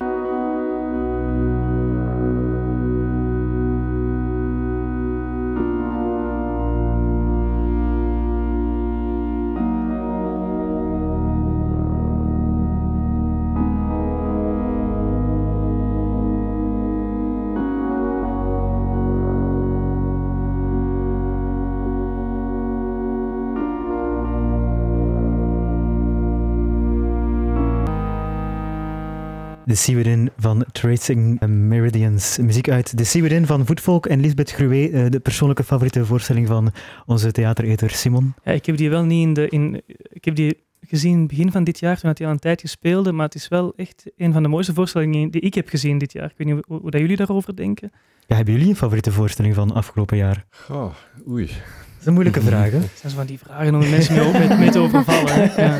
The Sea Within van Tracing Meridians. Muziek uit The Sea Within van Voetvolk en Lisbeth Gruwe, eh, de persoonlijke favoriete voorstelling van onze theatereter Simon.
Ja, ik heb die wel niet in de. In, ik heb die gezien begin van dit jaar, toen had hij al een tijdje speelde, maar het is wel echt een van de mooiste voorstellingen die ik heb gezien dit jaar. Ik weet niet hoe, hoe dat jullie daarover denken.
Ja, hebben jullie een favoriete voorstelling van afgelopen jaar?
Oh, oei.
Dat is een moeilijke vraag, hè?
Dat zijn van die vragen om mensen mee, te overvallen. Hè. Ja.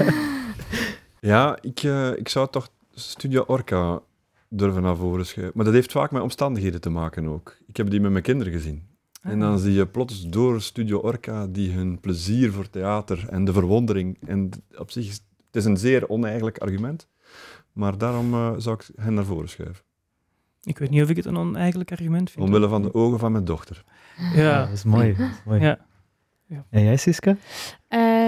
Ja, ik, eh, ik zou toch Studio Orca durven naar voren schuiven. Maar dat heeft vaak met omstandigheden te maken ook. Ik heb die met mijn kinderen gezien. En dan zie je plots door Studio Orca die hun plezier voor theater en de verwondering. En op zich is het is een zeer oneigenlijk argument. Maar daarom eh, zou ik hen naar voren schuiven.
Ik weet niet of ik het een oneigenlijk argument vind.
Omwille van de ogen van mijn dochter.
Ja,
dat is mooi. Dat is mooi.
ja.
En jij, Siska?
Ehm,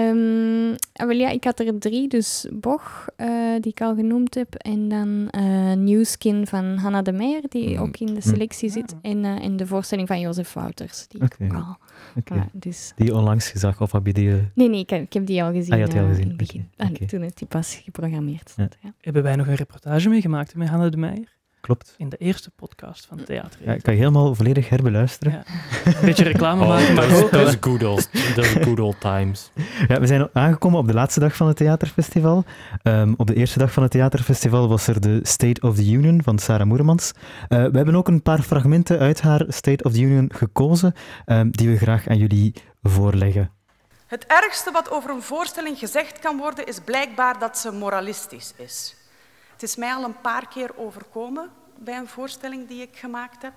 ja, ik had er drie. Dus Boch, eh, die ik al genoemd heb. En dan eh Newskin van Hanna de Meijer, die
Mm.
ook in de selectie zit. En, eh, en de voorstelling van Jozef Wouters, die ik ook al... Dus...
Die onlangs gezag, of heb je die...
Nee, nee, ik heb, ik heb die al gezien.
Ah, je had die al gezien,
in het begin. Ah. Toen het die pas geprogrammeerd stond. Ja.
Hebben wij nog een reportage meegemaakt met Hanne de Meijer?
Klopt.
In de eerste podcast van Theater.
Ja, ik kan je helemaal volledig herbeluisteren.
Ja. Een beetje reclame
Oh,
maken, maar ook,
those good old, those good old times.
Ja, we zijn aangekomen op de laatste dag van het theaterfestival. Ehm, op de eerste dag van het theaterfestival was er de State of the Union van Sarah Moermans. Eh, we hebben ook een paar fragmenten uit haar State of the Union gekozen, ehm, die we graag aan jullie voorleggen.
Het ergste wat over een voorstelling gezegd kan worden, is blijkbaar dat ze moralistisch is. Het is mij al een paar keer overkomen bij een voorstelling die ik gemaakt heb.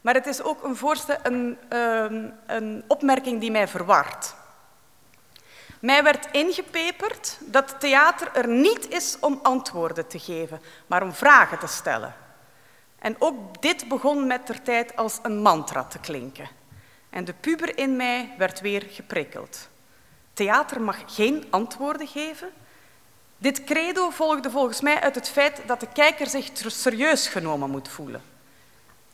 Maar het is ook een, een, ehm, een opmerking die mij verwart. Mij werd ingepeperd dat theater er niet is om antwoorden te geven, maar om vragen te stellen. En ook dit begon met ter tijd als een mantra te klinken. En de puber in mij werd weer geprikkeld. Theater mag geen antwoorden geven. Dit credo volgde volgens mij uit het feit dat de kijker zich serieus genomen moet voelen.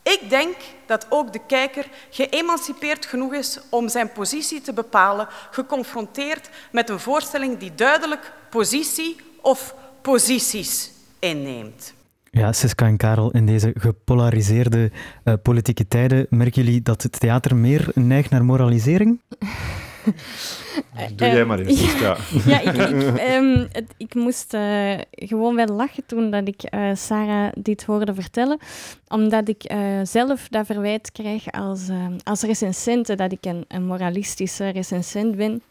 Ik denk dat ook de kijker geëmancipeerd genoeg is om zijn positie te bepalen, geconfronteerd met een voorstelling die duidelijk positie of posities inneemt.
Ja, Siska en Karel, in deze gepolariseerde uh, politieke tijden, merken jullie dat het theater meer neigt naar moralisering?
Doe jij maar eens. Ja,
ja ik, ik, um, het, ik moest uh, gewoon wel lachen toen dat ik uh, Sarah dit hoorde vertellen. Omdat ik uh, zelf dat verwijt krijg als, als recensente, dat ik een, een moralistische recensent ben.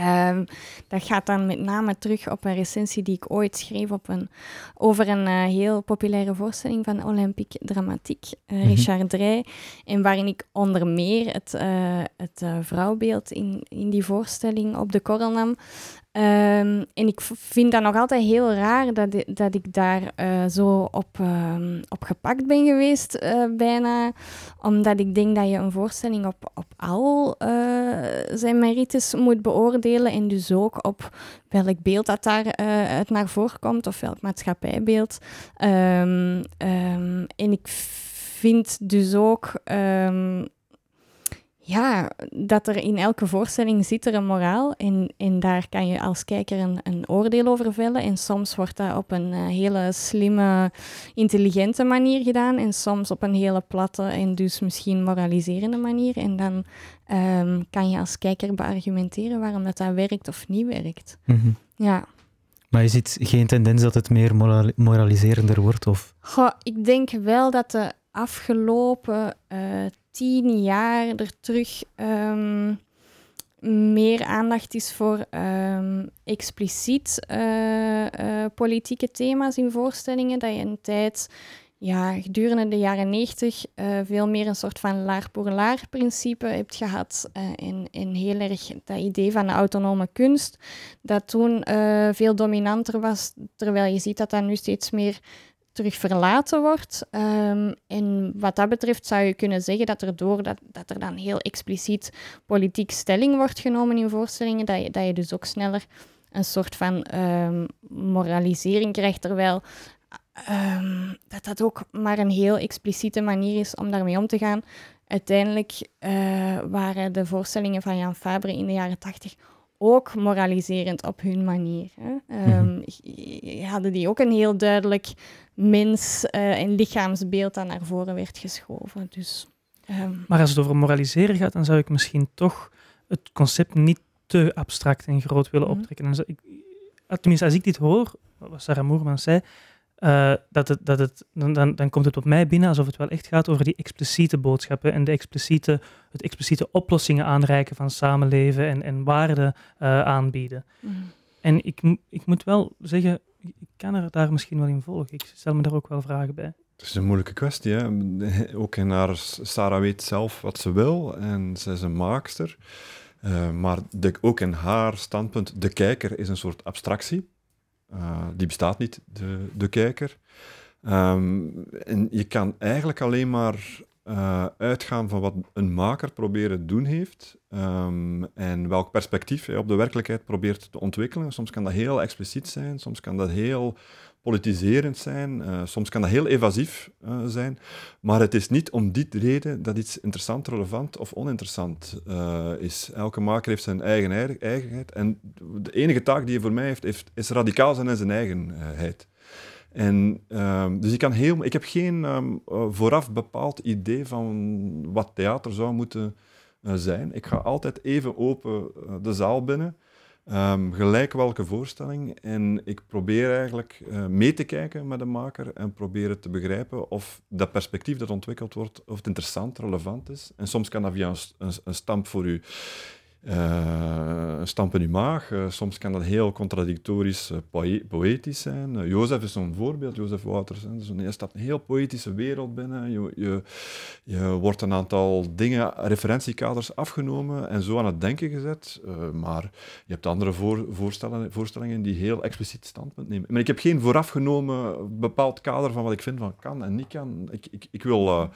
Um, dat gaat dan met name terug op een recensie die ik ooit schreef op een, over een uh, heel populaire voorstelling van Olympique Dramatiek, uh, mm -hmm. Richard Drey. En waarin ik onder meer het, uh, het vrouwbeeld in, in die voorstelling op de korrel nam. Um, en ik vind dat nog altijd heel raar dat, dat ik daar uh, zo op, um, op gepakt ben geweest, uh, bijna. Omdat ik denk dat je een voorstelling op, op al uh, zijn merites moet beoordelen. En dus ook op welk beeld dat daar uit naar voren komt, of welk maatschappijbeeld. Um, en ik vind dus ook ja, dat er in elke voorstelling zit er een moraal en, en daar kan je als kijker een, een oordeel over vellen. En soms wordt dat op een uh, hele slimme, intelligente manier gedaan en soms op een hele platte en dus misschien moraliserende manier. En dan um, kan je als kijker beargumenteren waarom dat, dat werkt of niet werkt.
Mm -hmm.
Ja.
Maar je ziet geen tendens dat het meer moral moraliserender wordt? Of?
Goh, ik denk wel dat de afgelopen uh, tien jaar er terug um, meer aandacht is voor um, expliciet uh, uh, politieke thema's in voorstellingen. Dat je een tijd, ja, gedurende de jaren negentig, uh, veel meer een soort van laar pour laar principe hebt gehad. en, en heel erg dat idee van de autonome kunst, dat toen veel dominanter was, terwijl je ziet dat dat nu steeds meer terug verlaten wordt. Um, en wat dat betreft zou je kunnen zeggen dat er door dat, dat er dan heel expliciet politiek stelling wordt genomen in voorstellingen, dat je, dat je dus ook sneller een soort van um, moralisering krijgt, terwijl um, dat dat ook maar een heel expliciete manier is om daarmee om te gaan. Uiteindelijk uh, waren de voorstellingen van Jan Fabre in de jaren tachtig ook moraliserend op hun manier. Hè. Um, hadden die ook een heel duidelijk mens- uh, en lichaamsbeeld dat naar voren werd geschoven. Dus, um.
Maar als het over moraliseren gaat, dan zou ik misschien toch het concept niet te abstract en groot willen mm -hmm. optrekken. En ik, tenminste, als ik dit hoor, wat Sarah Moerman zei, uh, dat het, dat het, dan, dan, dan komt het op mij binnen alsof het wel echt gaat over die expliciete boodschappen en de expliciete, het expliciete oplossingen aanreiken van samenleven en, en waarden uh, aanbieden. Mm. En ik, ik moet wel zeggen, ik kan er daar misschien wel in volgen. Ik stel me daar ook wel vragen bij.
Het is een moeilijke kwestie. Hè? Ook in haar, Sarah weet zelf wat ze wil en ze is een maakster. Uh, maar ook in haar standpunt, de kijker is een soort abstractie. Uh, die bestaat niet, de, de kijker. Um, en je kan eigenlijk alleen maar uh, uitgaan van wat een maker proberen doen heeft um, en welk perspectief hij op de werkelijkheid probeert te ontwikkelen. Soms kan dat heel expliciet zijn, soms kan dat heel politiserend zijn, uh, soms kan dat heel evasief uh, zijn, maar het is niet om die reden dat iets interessant, relevant of oninteressant is. Elke maker heeft zijn eigen eigenheid en de enige taak die hij voor mij heeft, heeft is radicaal zijn in zijn eigenheid. En, um, dus ik, kan heel, ik heb geen um, vooraf bepaald idee van wat theater zou moeten zijn. Ik ga altijd even open de zaal binnen. Um, gelijk welke voorstelling. En ik probeer eigenlijk mee te kijken met de maker en proberen te begrijpen of dat perspectief dat ontwikkeld wordt, of het interessant, relevant is. En soms kan dat via een, een, een stamp voor u een stamp in uw maag. Uh, soms kan dat heel contradictorisch uh, poëtisch zijn. Jozef is zo'n voorbeeld, Jozef Wouters. Hè. Dus een heel poëtische wereld binnen. Je, je, wordt een aantal dingen, referentiekaders afgenomen en zo aan het denken gezet. maar je hebt andere voor, voorstellingen, voorstellingen die heel expliciet standpunt nemen. Maar ik heb geen voorafgenomen bepaald kader van wat ik vind van kan en niet kan. Ik, ik, ik wil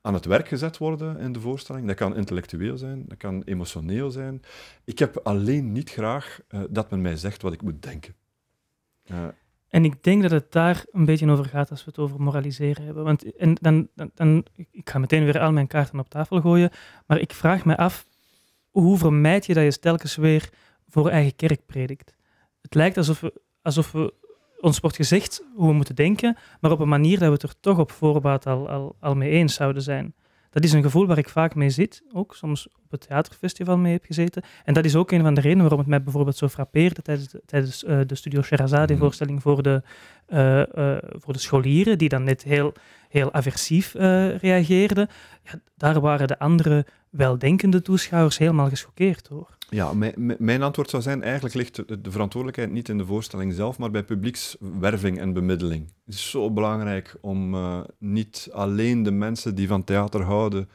aan het werk gezet worden in de voorstelling. Dat kan intellectueel zijn, dat kan emotioneel zijn. Ik heb alleen niet graag uh, dat men mij zegt wat ik moet denken. Eh,
En ik denk dat het daar een beetje over gaat als we het over moraliseren hebben. Want en dan, dan, dan, ik ga meteen weer al mijn kaarten op tafel gooien, maar ik vraag me af, hoe vermijd je dat je telkens weer voor eigen kerk predikt? Het lijkt alsof, we, alsof we, ons wordt gezegd hoe we moeten denken, maar op een manier dat we het er toch op voorbaat al, al, al mee eens zouden zijn. Dat is een gevoel waar ik vaak mee zit, ook soms op het theaterfestival mee heb gezeten. En dat is ook een van de redenen waarom het mij bijvoorbeeld zo frappeerde tijdens de, tijdens, eh, de Studio Sherazade-voorstelling voor, de, eh, eh, voor de scholieren, die dan net heel, heel aversief reageerden. Ja, daar waren de andere weldenkende toeschouwers helemaal gechoqueerd door.
Ja, mijn, mijn- antwoord zou zijn, eigenlijk ligt de, de verantwoordelijkheid niet in de voorstelling zelf, maar bij publiekswerving en bemiddeling. Het is zo belangrijk om eh, niet alleen de mensen die van theater houden,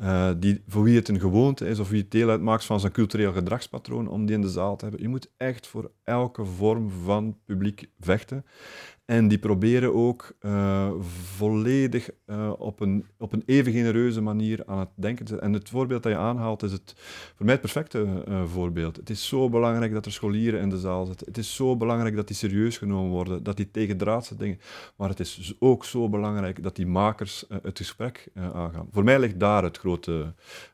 eh, die, voor wie het een gewoonte is of wie het deel uitmaakt van zijn cultureel gedragspatroon, om die in de zaal te hebben. Je moet echt voor elke vorm van publiek vechten. En die proberen ook eh, volledig eh, op, een, op een even genereuze manier aan het denken te. En het voorbeeld dat je aanhaalt is het, voor mij het perfecte voorbeeld. Het is zo belangrijk dat er scholieren in de zaal zitten. Het is zo belangrijk dat die serieus genomen worden, dat die tegendraadse dingen. Maar het is ook zo belangrijk dat die makers het gesprek aangaan. Voor mij ligt daar het grote,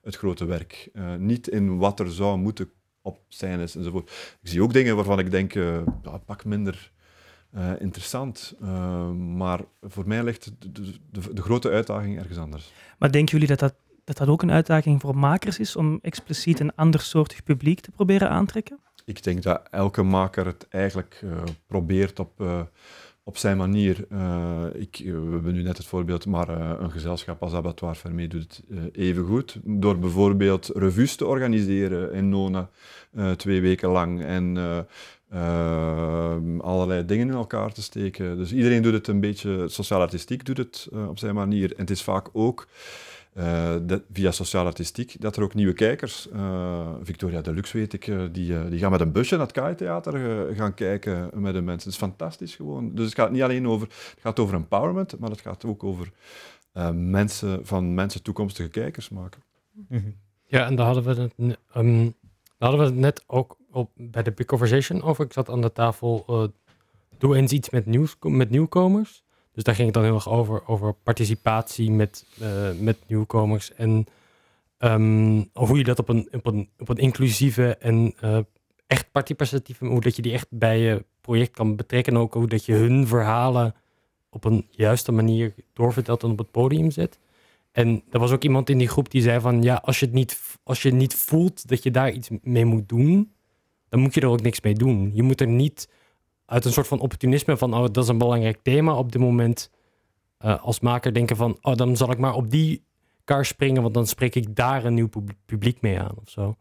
het grote werk. Eh, niet in wat er zou moeten op scènes enzovoort. Ik zie ook dingen waarvan ik denk, eh, ja, pak minder eh, interessant. Maar voor mij ligt de, de, de, grote uitdaging ergens anders.
Maar denken jullie dat dat, dat dat ook een uitdaging voor makers is om expliciet een andersoortig publiek te proberen aantrekken?
Ik denk dat elke maker het eigenlijk probeert op, op zijn manier. Eh, ik, eh, we hebben nu net het voorbeeld, maar eh, een gezelschap als Abattoir Fermé doet het even goed. Door bijvoorbeeld revues te organiseren in Nona, twee weken lang. En allerlei dingen in elkaar te steken. Dus iedereen doet het een beetje, sociaal-artistiek doet het op zijn manier. En het is vaak ook eh, via sociaal-artistiek dat er ook nieuwe kijkers, eh, Victoria Deluxe weet ik, eh, die, die gaan met een busje naar het KAI-theater eh, gaan kijken met de mensen. Het is fantastisch gewoon. Dus het gaat niet alleen over, het gaat over empowerment, maar het gaat ook over mensen, van mensen toekomstige kijkers maken.
Ja, en daar hadden we het, ehm, daar hadden we het net ook op, bij de Big Conversation over. Ik zat aan de tafel, doe eens iets met, nieuws, met nieuwkomers. Dus daar ging het dan heel erg over, over participatie met, eh, met nieuwkomers. En ehm, hoe je dat op een, op een, op een inclusieve en eh, echt participatieve, hoe dat je die echt bij je project kan betrekken. En ook hoe dat je hun verhalen op een juiste manier doorvertelt en op het podium zet. En er was ook iemand in die groep die zei van... ja, als je, het niet, als je niet voelt dat je daar iets mee moet doen... dan moet je er ook niks mee doen. Je moet er niet uit een soort van opportunisme van... oh, dat is een belangrijk thema op dit moment... eh, als maker denken van... oh, dan zal ik maar op die kar springen... want dan spreek ik daar een nieuw pub- publiek mee aan of zo.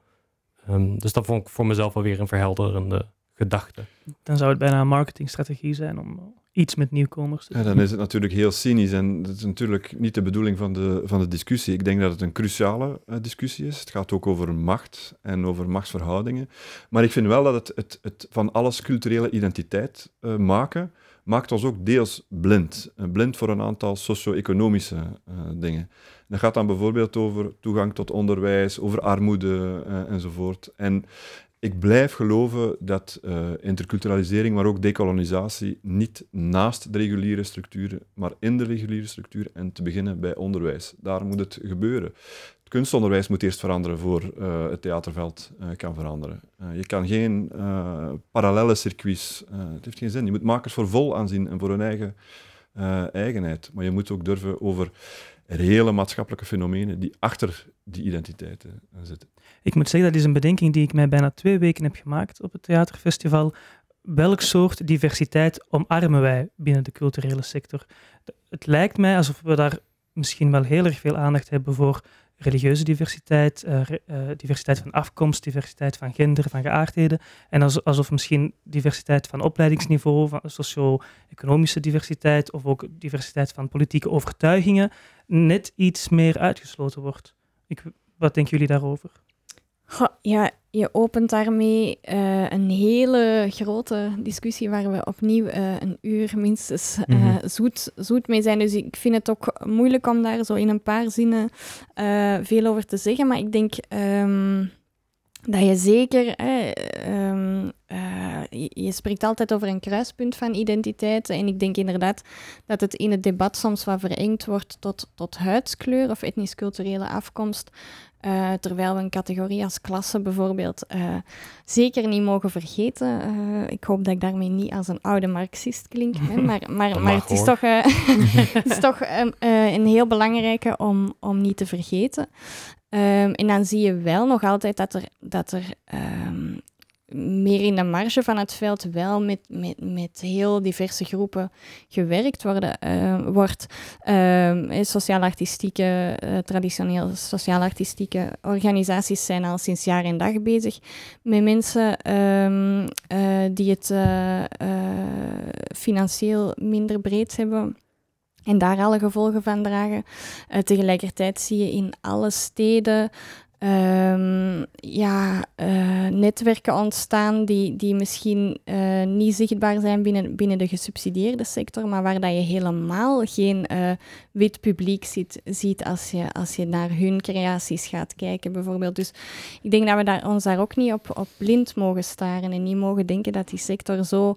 Ehm, dus dat vond ik voor mezelf alweer een verhelderende gedachte.
Dan zou het bijna een marketingstrategie zijn om iets met nieuwkomers
Ja, dan is het natuurlijk heel cynisch en dat is natuurlijk niet de bedoeling van de, van de discussie. Ik denk dat het een cruciale eh, discussie is. Het gaat ook over macht en over machtsverhoudingen. Maar ik vind wel dat het, het, het van alles culturele identiteit eh, maken, maakt ons ook deels blind. Eh, blind voor een aantal socio-economische dingen. Dat gaat dan bijvoorbeeld over toegang tot onderwijs, over armoede enzovoort. En ik blijf geloven dat eh, interculturalisering, maar ook decolonisatie, niet naast de reguliere structuren, maar in de reguliere structuur en te beginnen bij onderwijs. Daar moet het gebeuren. Het kunstonderwijs moet eerst veranderen voor eh, het theaterveld eh, kan veranderen. Je kan geen parallele circuits, het heeft geen zin. Je moet makers voor vol aanzien en voor hun eigen eigenheid. Maar je moet ook durven over reële maatschappelijke fenomenen die achter die identiteiten eh, zitten.
Ik moet zeggen, dat is een bedenking die ik mij bijna twee weken heb gemaakt op het theaterfestival. Welk soort diversiteit omarmen wij binnen de culturele sector? Het lijkt mij alsof we daar misschien wel heel erg veel aandacht hebben voor religieuze diversiteit, eh, eh, diversiteit van afkomst, diversiteit van gender, van geaardheden. En als- alsof misschien diversiteit van opleidingsniveau, van socio-economische diversiteit of ook diversiteit van politieke overtuigingen net iets meer uitgesloten wordt. Ik, wat denken jullie daarover?
Goh, ja, je opent daarmee eh, een hele grote discussie waar we opnieuw eh, een uur minstens eh,
Mhm.
zoet, zoet mee zijn. Dus ik vind het ook moeilijk om daar zo in een paar zinnen veel over te zeggen. Maar ik denk ehm, dat je zeker eh, ehm, eh, je, spreekt altijd over een kruispunt van identiteiten. En ik denk inderdaad dat het in het debat soms wat verengd wordt tot, tot huidskleur of etnisch-culturele afkomst. Uh, terwijl we een categorie als klasse bijvoorbeeld uh, zeker niet mogen vergeten. Uh, ik hoop dat ik daarmee niet als een oude marxist klink, hè, maar, maar, maar het, is toch, het is toch een heel belangrijke om, om niet te vergeten. Um, en dan zie je wel nog altijd dat er, dat er um, meer in de marge van het veld wel met, met, met heel diverse groepen gewerkt worden, uh, wordt. Uh, Sociaal-artistieke, uh, traditioneel sociaal-artistieke organisaties zijn al sinds jaar en dag bezig met mensen um, die het financieel minder breed hebben en daar alle gevolgen van dragen. Tegelijkertijd zie je in alle steden um, ja, uh, netwerken ontstaan die, die misschien uh, niet zichtbaar zijn binnen, binnen de gesubsidieerde sector, maar waar dat je helemaal geen wit publiek ziet, ziet als, je, als je naar hun creaties gaat kijken, bijvoorbeeld. Dus ik denk dat we daar, ons daar ook niet op, op blind mogen staren en niet mogen denken dat die sector zo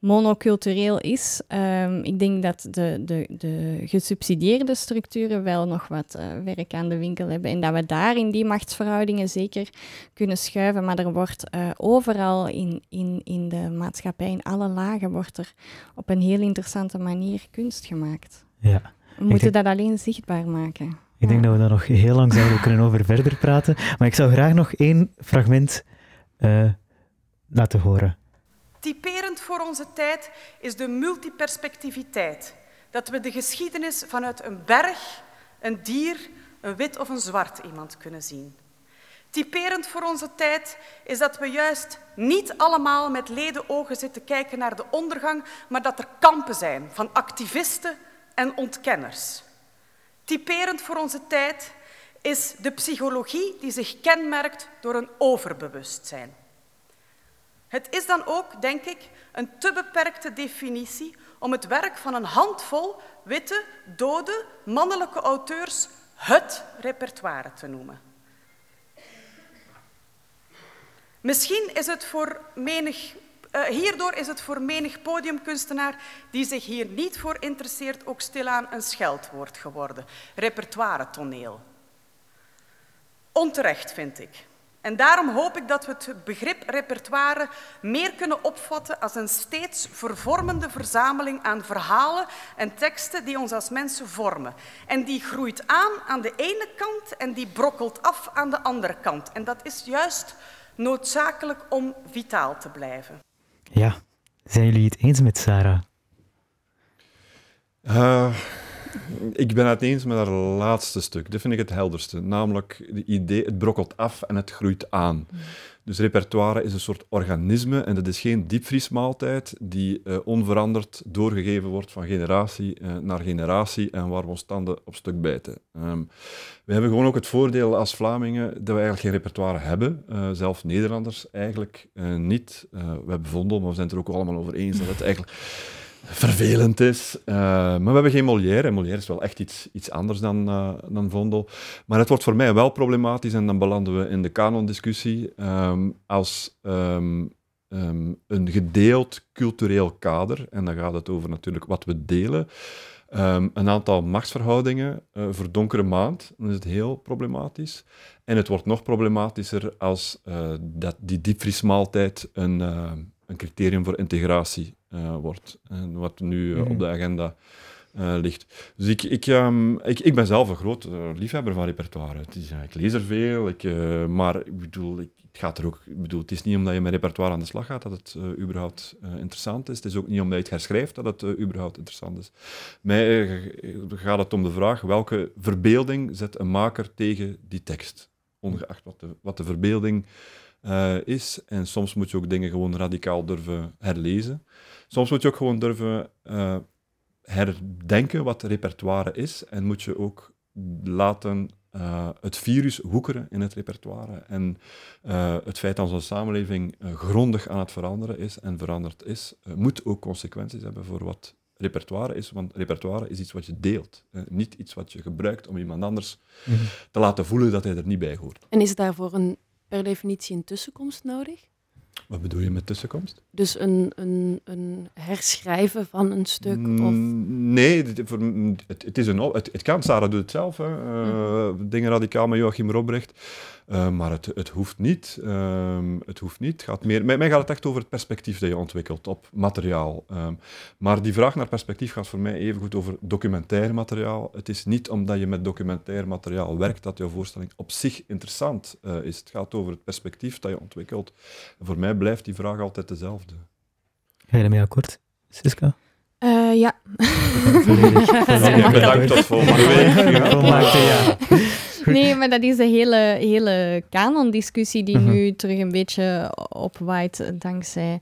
monocultureel is. Um, ik denk dat de, de, de gesubsidieerde structuren wel nog wat uh, werk aan de winkel hebben en dat we daar in die machtsverhoudingen zeker kunnen schuiven. Maar er wordt uh, overal in, in, in de maatschappij, in alle lagen, wordt er op een heel interessante manier kunst gemaakt.
Ja.
We moeten denk, dat alleen zichtbaar maken.
Ik ja. denk dat we daar nog heel lang zouden kunnen over verder praten. Maar ik zou graag nog één fragment uh, laten horen.
Typerend voor onze tijd is de multiperspectiviteit. Dat we de geschiedenis vanuit een berg, een dier, een wit of een zwart iemand kunnen zien. Typerend voor onze tijd is dat we juist niet allemaal met leden ogen zitten kijken naar de ondergang, maar dat er kampen zijn van activisten en ontkenners. Typerend voor onze tijd is de psychologie die zich kenmerkt door een overbewustzijn. Het is dan ook, denk ik, een te beperkte definitie om het werk van een handvol witte, dode, mannelijke auteurs het repertoire te noemen. Misschien is het voor menig, uh, hierdoor is het voor menig podiumkunstenaar die zich hier niet voor interesseert ook stilaan een scheldwoord geworden. Repertoire toneel. Onterecht, vind ik. En daarom hoop ik dat we het begrip repertoire meer kunnen opvatten als een steeds vervormende verzameling aan verhalen en teksten die ons als mensen vormen. En die groeit aan aan de ene kant en die brokkelt af aan de andere kant. En dat is juist noodzakelijk om vitaal te blijven.
Ja, zijn jullie het eens met Sarah?
Uh, ik ben het eens met dat laatste stuk. Dat vind ik het helderste. Namelijk, het idee, het brokkelt af en het groeit aan. Dus repertoire is een soort organisme en dat is geen diepvriesmaaltijd die uh, onveranderd doorgegeven wordt van generatie uh, naar generatie en waar we ons tanden op stuk bijten. Um, we hebben gewoon ook het voordeel als Vlamingen dat we eigenlijk geen repertoire hebben. Uh, zelf Nederlanders eigenlijk niet. we hebben Vondel, maar we zijn het er ook allemaal over eens dat het eigenlijk vervelend is. Uh, maar we hebben geen Molière. En Molière is wel echt iets, iets anders dan, uh, dan Vondel. Maar het wordt voor mij wel problematisch, en dan belanden we in de kanondiscussie, um, als um, um, een gedeeld cultureel kader, en dan gaat het over natuurlijk wat we delen, een aantal machtsverhoudingen uh, verdonkere maand, dan is het heel problematisch. En het wordt nog problematischer als dat die diepvriesmaaltijd een, een criterium voor integratie uh, wordt. En wat nu uh, op de agenda uh, ligt. Dus ik, ik, um, ik, ik ben zelf een groot liefhebber van repertoire. Het is, ik lees er veel, ik, maar ik bedoel, ik, het gaat er ook, ik bedoel, het is niet omdat je met repertoire aan de slag gaat dat het überhaupt interessant is. Het is ook niet omdat je het herschrijft dat het überhaupt interessant is. Mij gaat het om de vraag welke verbeelding zet een maker tegen die tekst. Ongeacht wat de, wat de verbeelding uh, is. En soms moet je ook dingen gewoon radicaal durven herlezen. Soms moet je ook gewoon durven uh, herdenken wat repertoire is. En moet je ook laten uh, het virus woekeren in het repertoire. En het feit dat onze samenleving grondig aan het veranderen is en veranderd is, moet ook consequenties hebben voor wat repertoire is. Want repertoire is iets wat je deelt. niet iets wat je gebruikt om iemand anders mm -hmm. te laten voelen dat hij er niet bij hoort.
En is daarvoor een per definitie een tussenkomst nodig?
Wat bedoel je met tussenkomst?
Dus een, een, een herschrijven van een stuk? Of...
Mm, Nee, voor- mm, het, het, is een, het, het kan. Sarah doet het zelf. Hè. Eh, Dingen radicaal met Joachim Robrecht. Eh, maar het, het hoeft niet. Ehm, het hoeft niet. Gaat meer, mij, mij gaat het echt over het perspectief dat je ontwikkelt op materiaal. Ehm, maar die vraag naar perspectief gaat voor mij even goed over documentair materiaal. Het is niet omdat je met documentair materiaal werkt dat jouw voorstelling op zich interessant eh, is. Het gaat over het perspectief dat je ontwikkelt. En voor mij blijft die vraag altijd dezelfde.
Ga je daarmee akkoord, Siska?
Eh, ja.
Volledig. volledig
Bedankt tot volgende week.
Volmaakte, ja.
Nee, maar dat is de hele, hele kanon-discussie die
Mhm.
nu terug een beetje opwaait dankzij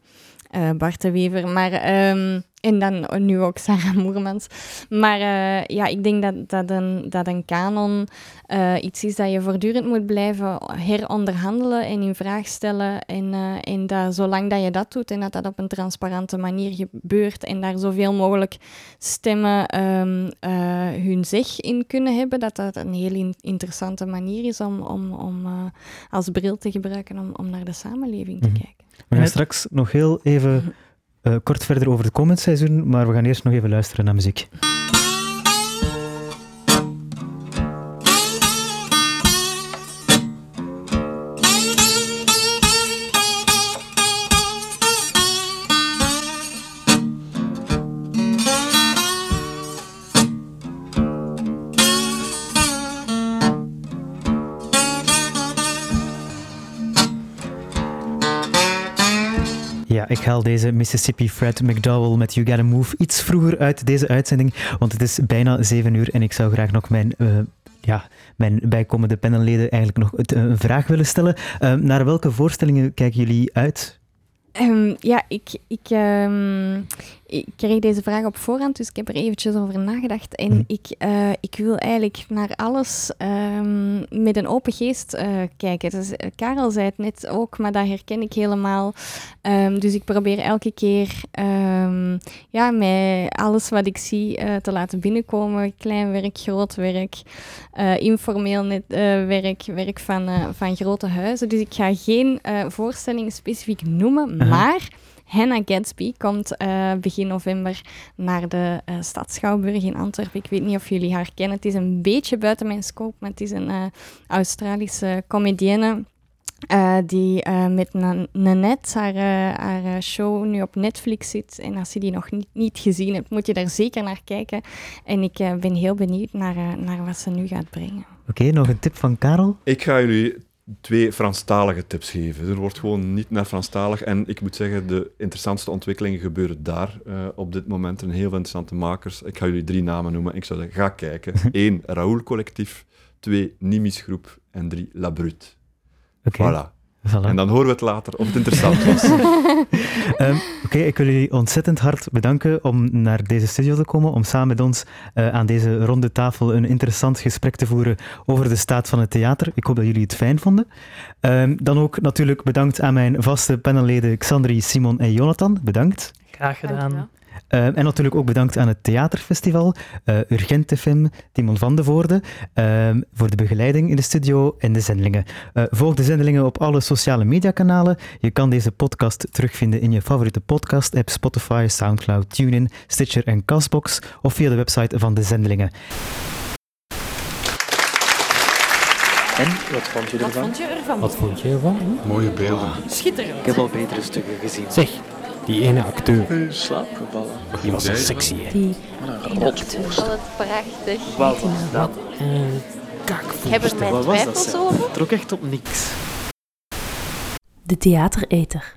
eh, Bart de Wever. Maar, ehm, en dan nu ook Sarah Moermans. Maar eh, ja, ik denk dat, dat, een, dat een kanon eh, iets is dat je voortdurend moet blijven heronderhandelen en in vraag stellen. En, eh, en dat zolang dat je dat doet en dat dat op een transparante manier gebeurt en daar zoveel mogelijk stemmen ehm, eh, hun zeg in kunnen hebben, dat dat een heel in- interessante manier is om, om, om eh, als bril te gebruiken om, om naar de samenleving te
Mhm.
kijken.
We gaan straks nog heel even eh, kort verder over het komend seizoen, maar we gaan eerst nog even luisteren naar muziek. Ik haal deze Mississippi Fred McDowell met You Gotta Move iets vroeger uit deze uitzending, want het is bijna zeven uur en ik zou graag nog mijn, eh, ja, mijn bijkomende panelleden eigenlijk nog het- een vraag willen stellen. Eh, naar welke voorstellingen kijken jullie uit?
Ehm, ja, ik, ik, ehm, ik kreeg deze vraag op voorhand, dus ik heb er eventjes over nagedacht. En
Mhm.
ik, eh, ik wil eigenlijk naar alles ehm, met een open geest eh, kijken. Dus, eh, Karel zei het net ook, maar dat herken ik helemaal. Ehm, dus ik probeer elke keer ehm, ja, met alles wat ik zie te laten binnenkomen. Klein werk, groot werk, informeel net, werk, werk van, van grote huizen. Dus ik ga geen eh, voorstelling specifiek noemen, maar Hannah Gatsby komt eh, begin november naar de eh Stadschouwburg in Antwerpen. Ik weet niet of jullie haar kennen. Het is een beetje buiten mijn scope, maar het is een eh, Australische comedienne. eh, die eh, met Na- Nanette, haar, eh, haar show, nu op Netflix zit. En als je die nog niet, niet gezien hebt, moet je daar zeker naar kijken. En ik eh, ben heel benieuwd naar, naar wat ze nu gaat brengen.
Oké, nog een tip van Karel?
Ik ga jullie twee Franstalige tips geven. Er wordt gewoon niet naar Franstalig. En ik moet zeggen, de interessantste ontwikkelingen gebeuren daar eh, op dit moment. Een heel veel interessante makers. Ik ga jullie drie namen noemen. Ik zou zeggen, ga kijken. Eén, Raoul Collectief. Twee, Nimis Groep. En drie, La Brute. Voilà.
Voilà.
En dan horen we het later of het interessant was.
Ehm, Oké, ik wil jullie ontzettend hard bedanken om naar deze studio te komen, om samen met ons eh, aan deze ronde tafel een interessant gesprek te voeren over de staat van het theater. Ik hoop dat jullie het fijn vonden. Ehm, dan ook natuurlijk bedankt aan mijn vaste panelleden Xandri, Simon en Jonathan. Bedankt.
Graag gedaan.
Ehm, en natuurlijk ook bedankt aan het Theaterfestival, eh Urgent FM, Timon van de Voorde, ehm, voor de begeleiding in de studio en de zendelingen. Eh, volg de zendelingen op alle sociale mediakanalen. Je kan deze podcast terugvinden in je favoriete podcast-app Spotify, Soundcloud, TuneIn, Stitcher en Castbox of via de website van de zendelingen.
En, wat vond je ervan?
je ervan?
Wat vond je ervan?
Mooie beelden.
Schitterend.
Ik heb al betere stukken gezien.
Zeg, die ene acteur,
Slaapgevallen.
die was zo sexy, hè?
Die
Wat een rotvoorst.
Wat prachtig.
Wat was dat?
Een kakvoer.
Hebben er mijn
Wat was dat?
twijfels over?
Het trok echt op niks.
De theatereter.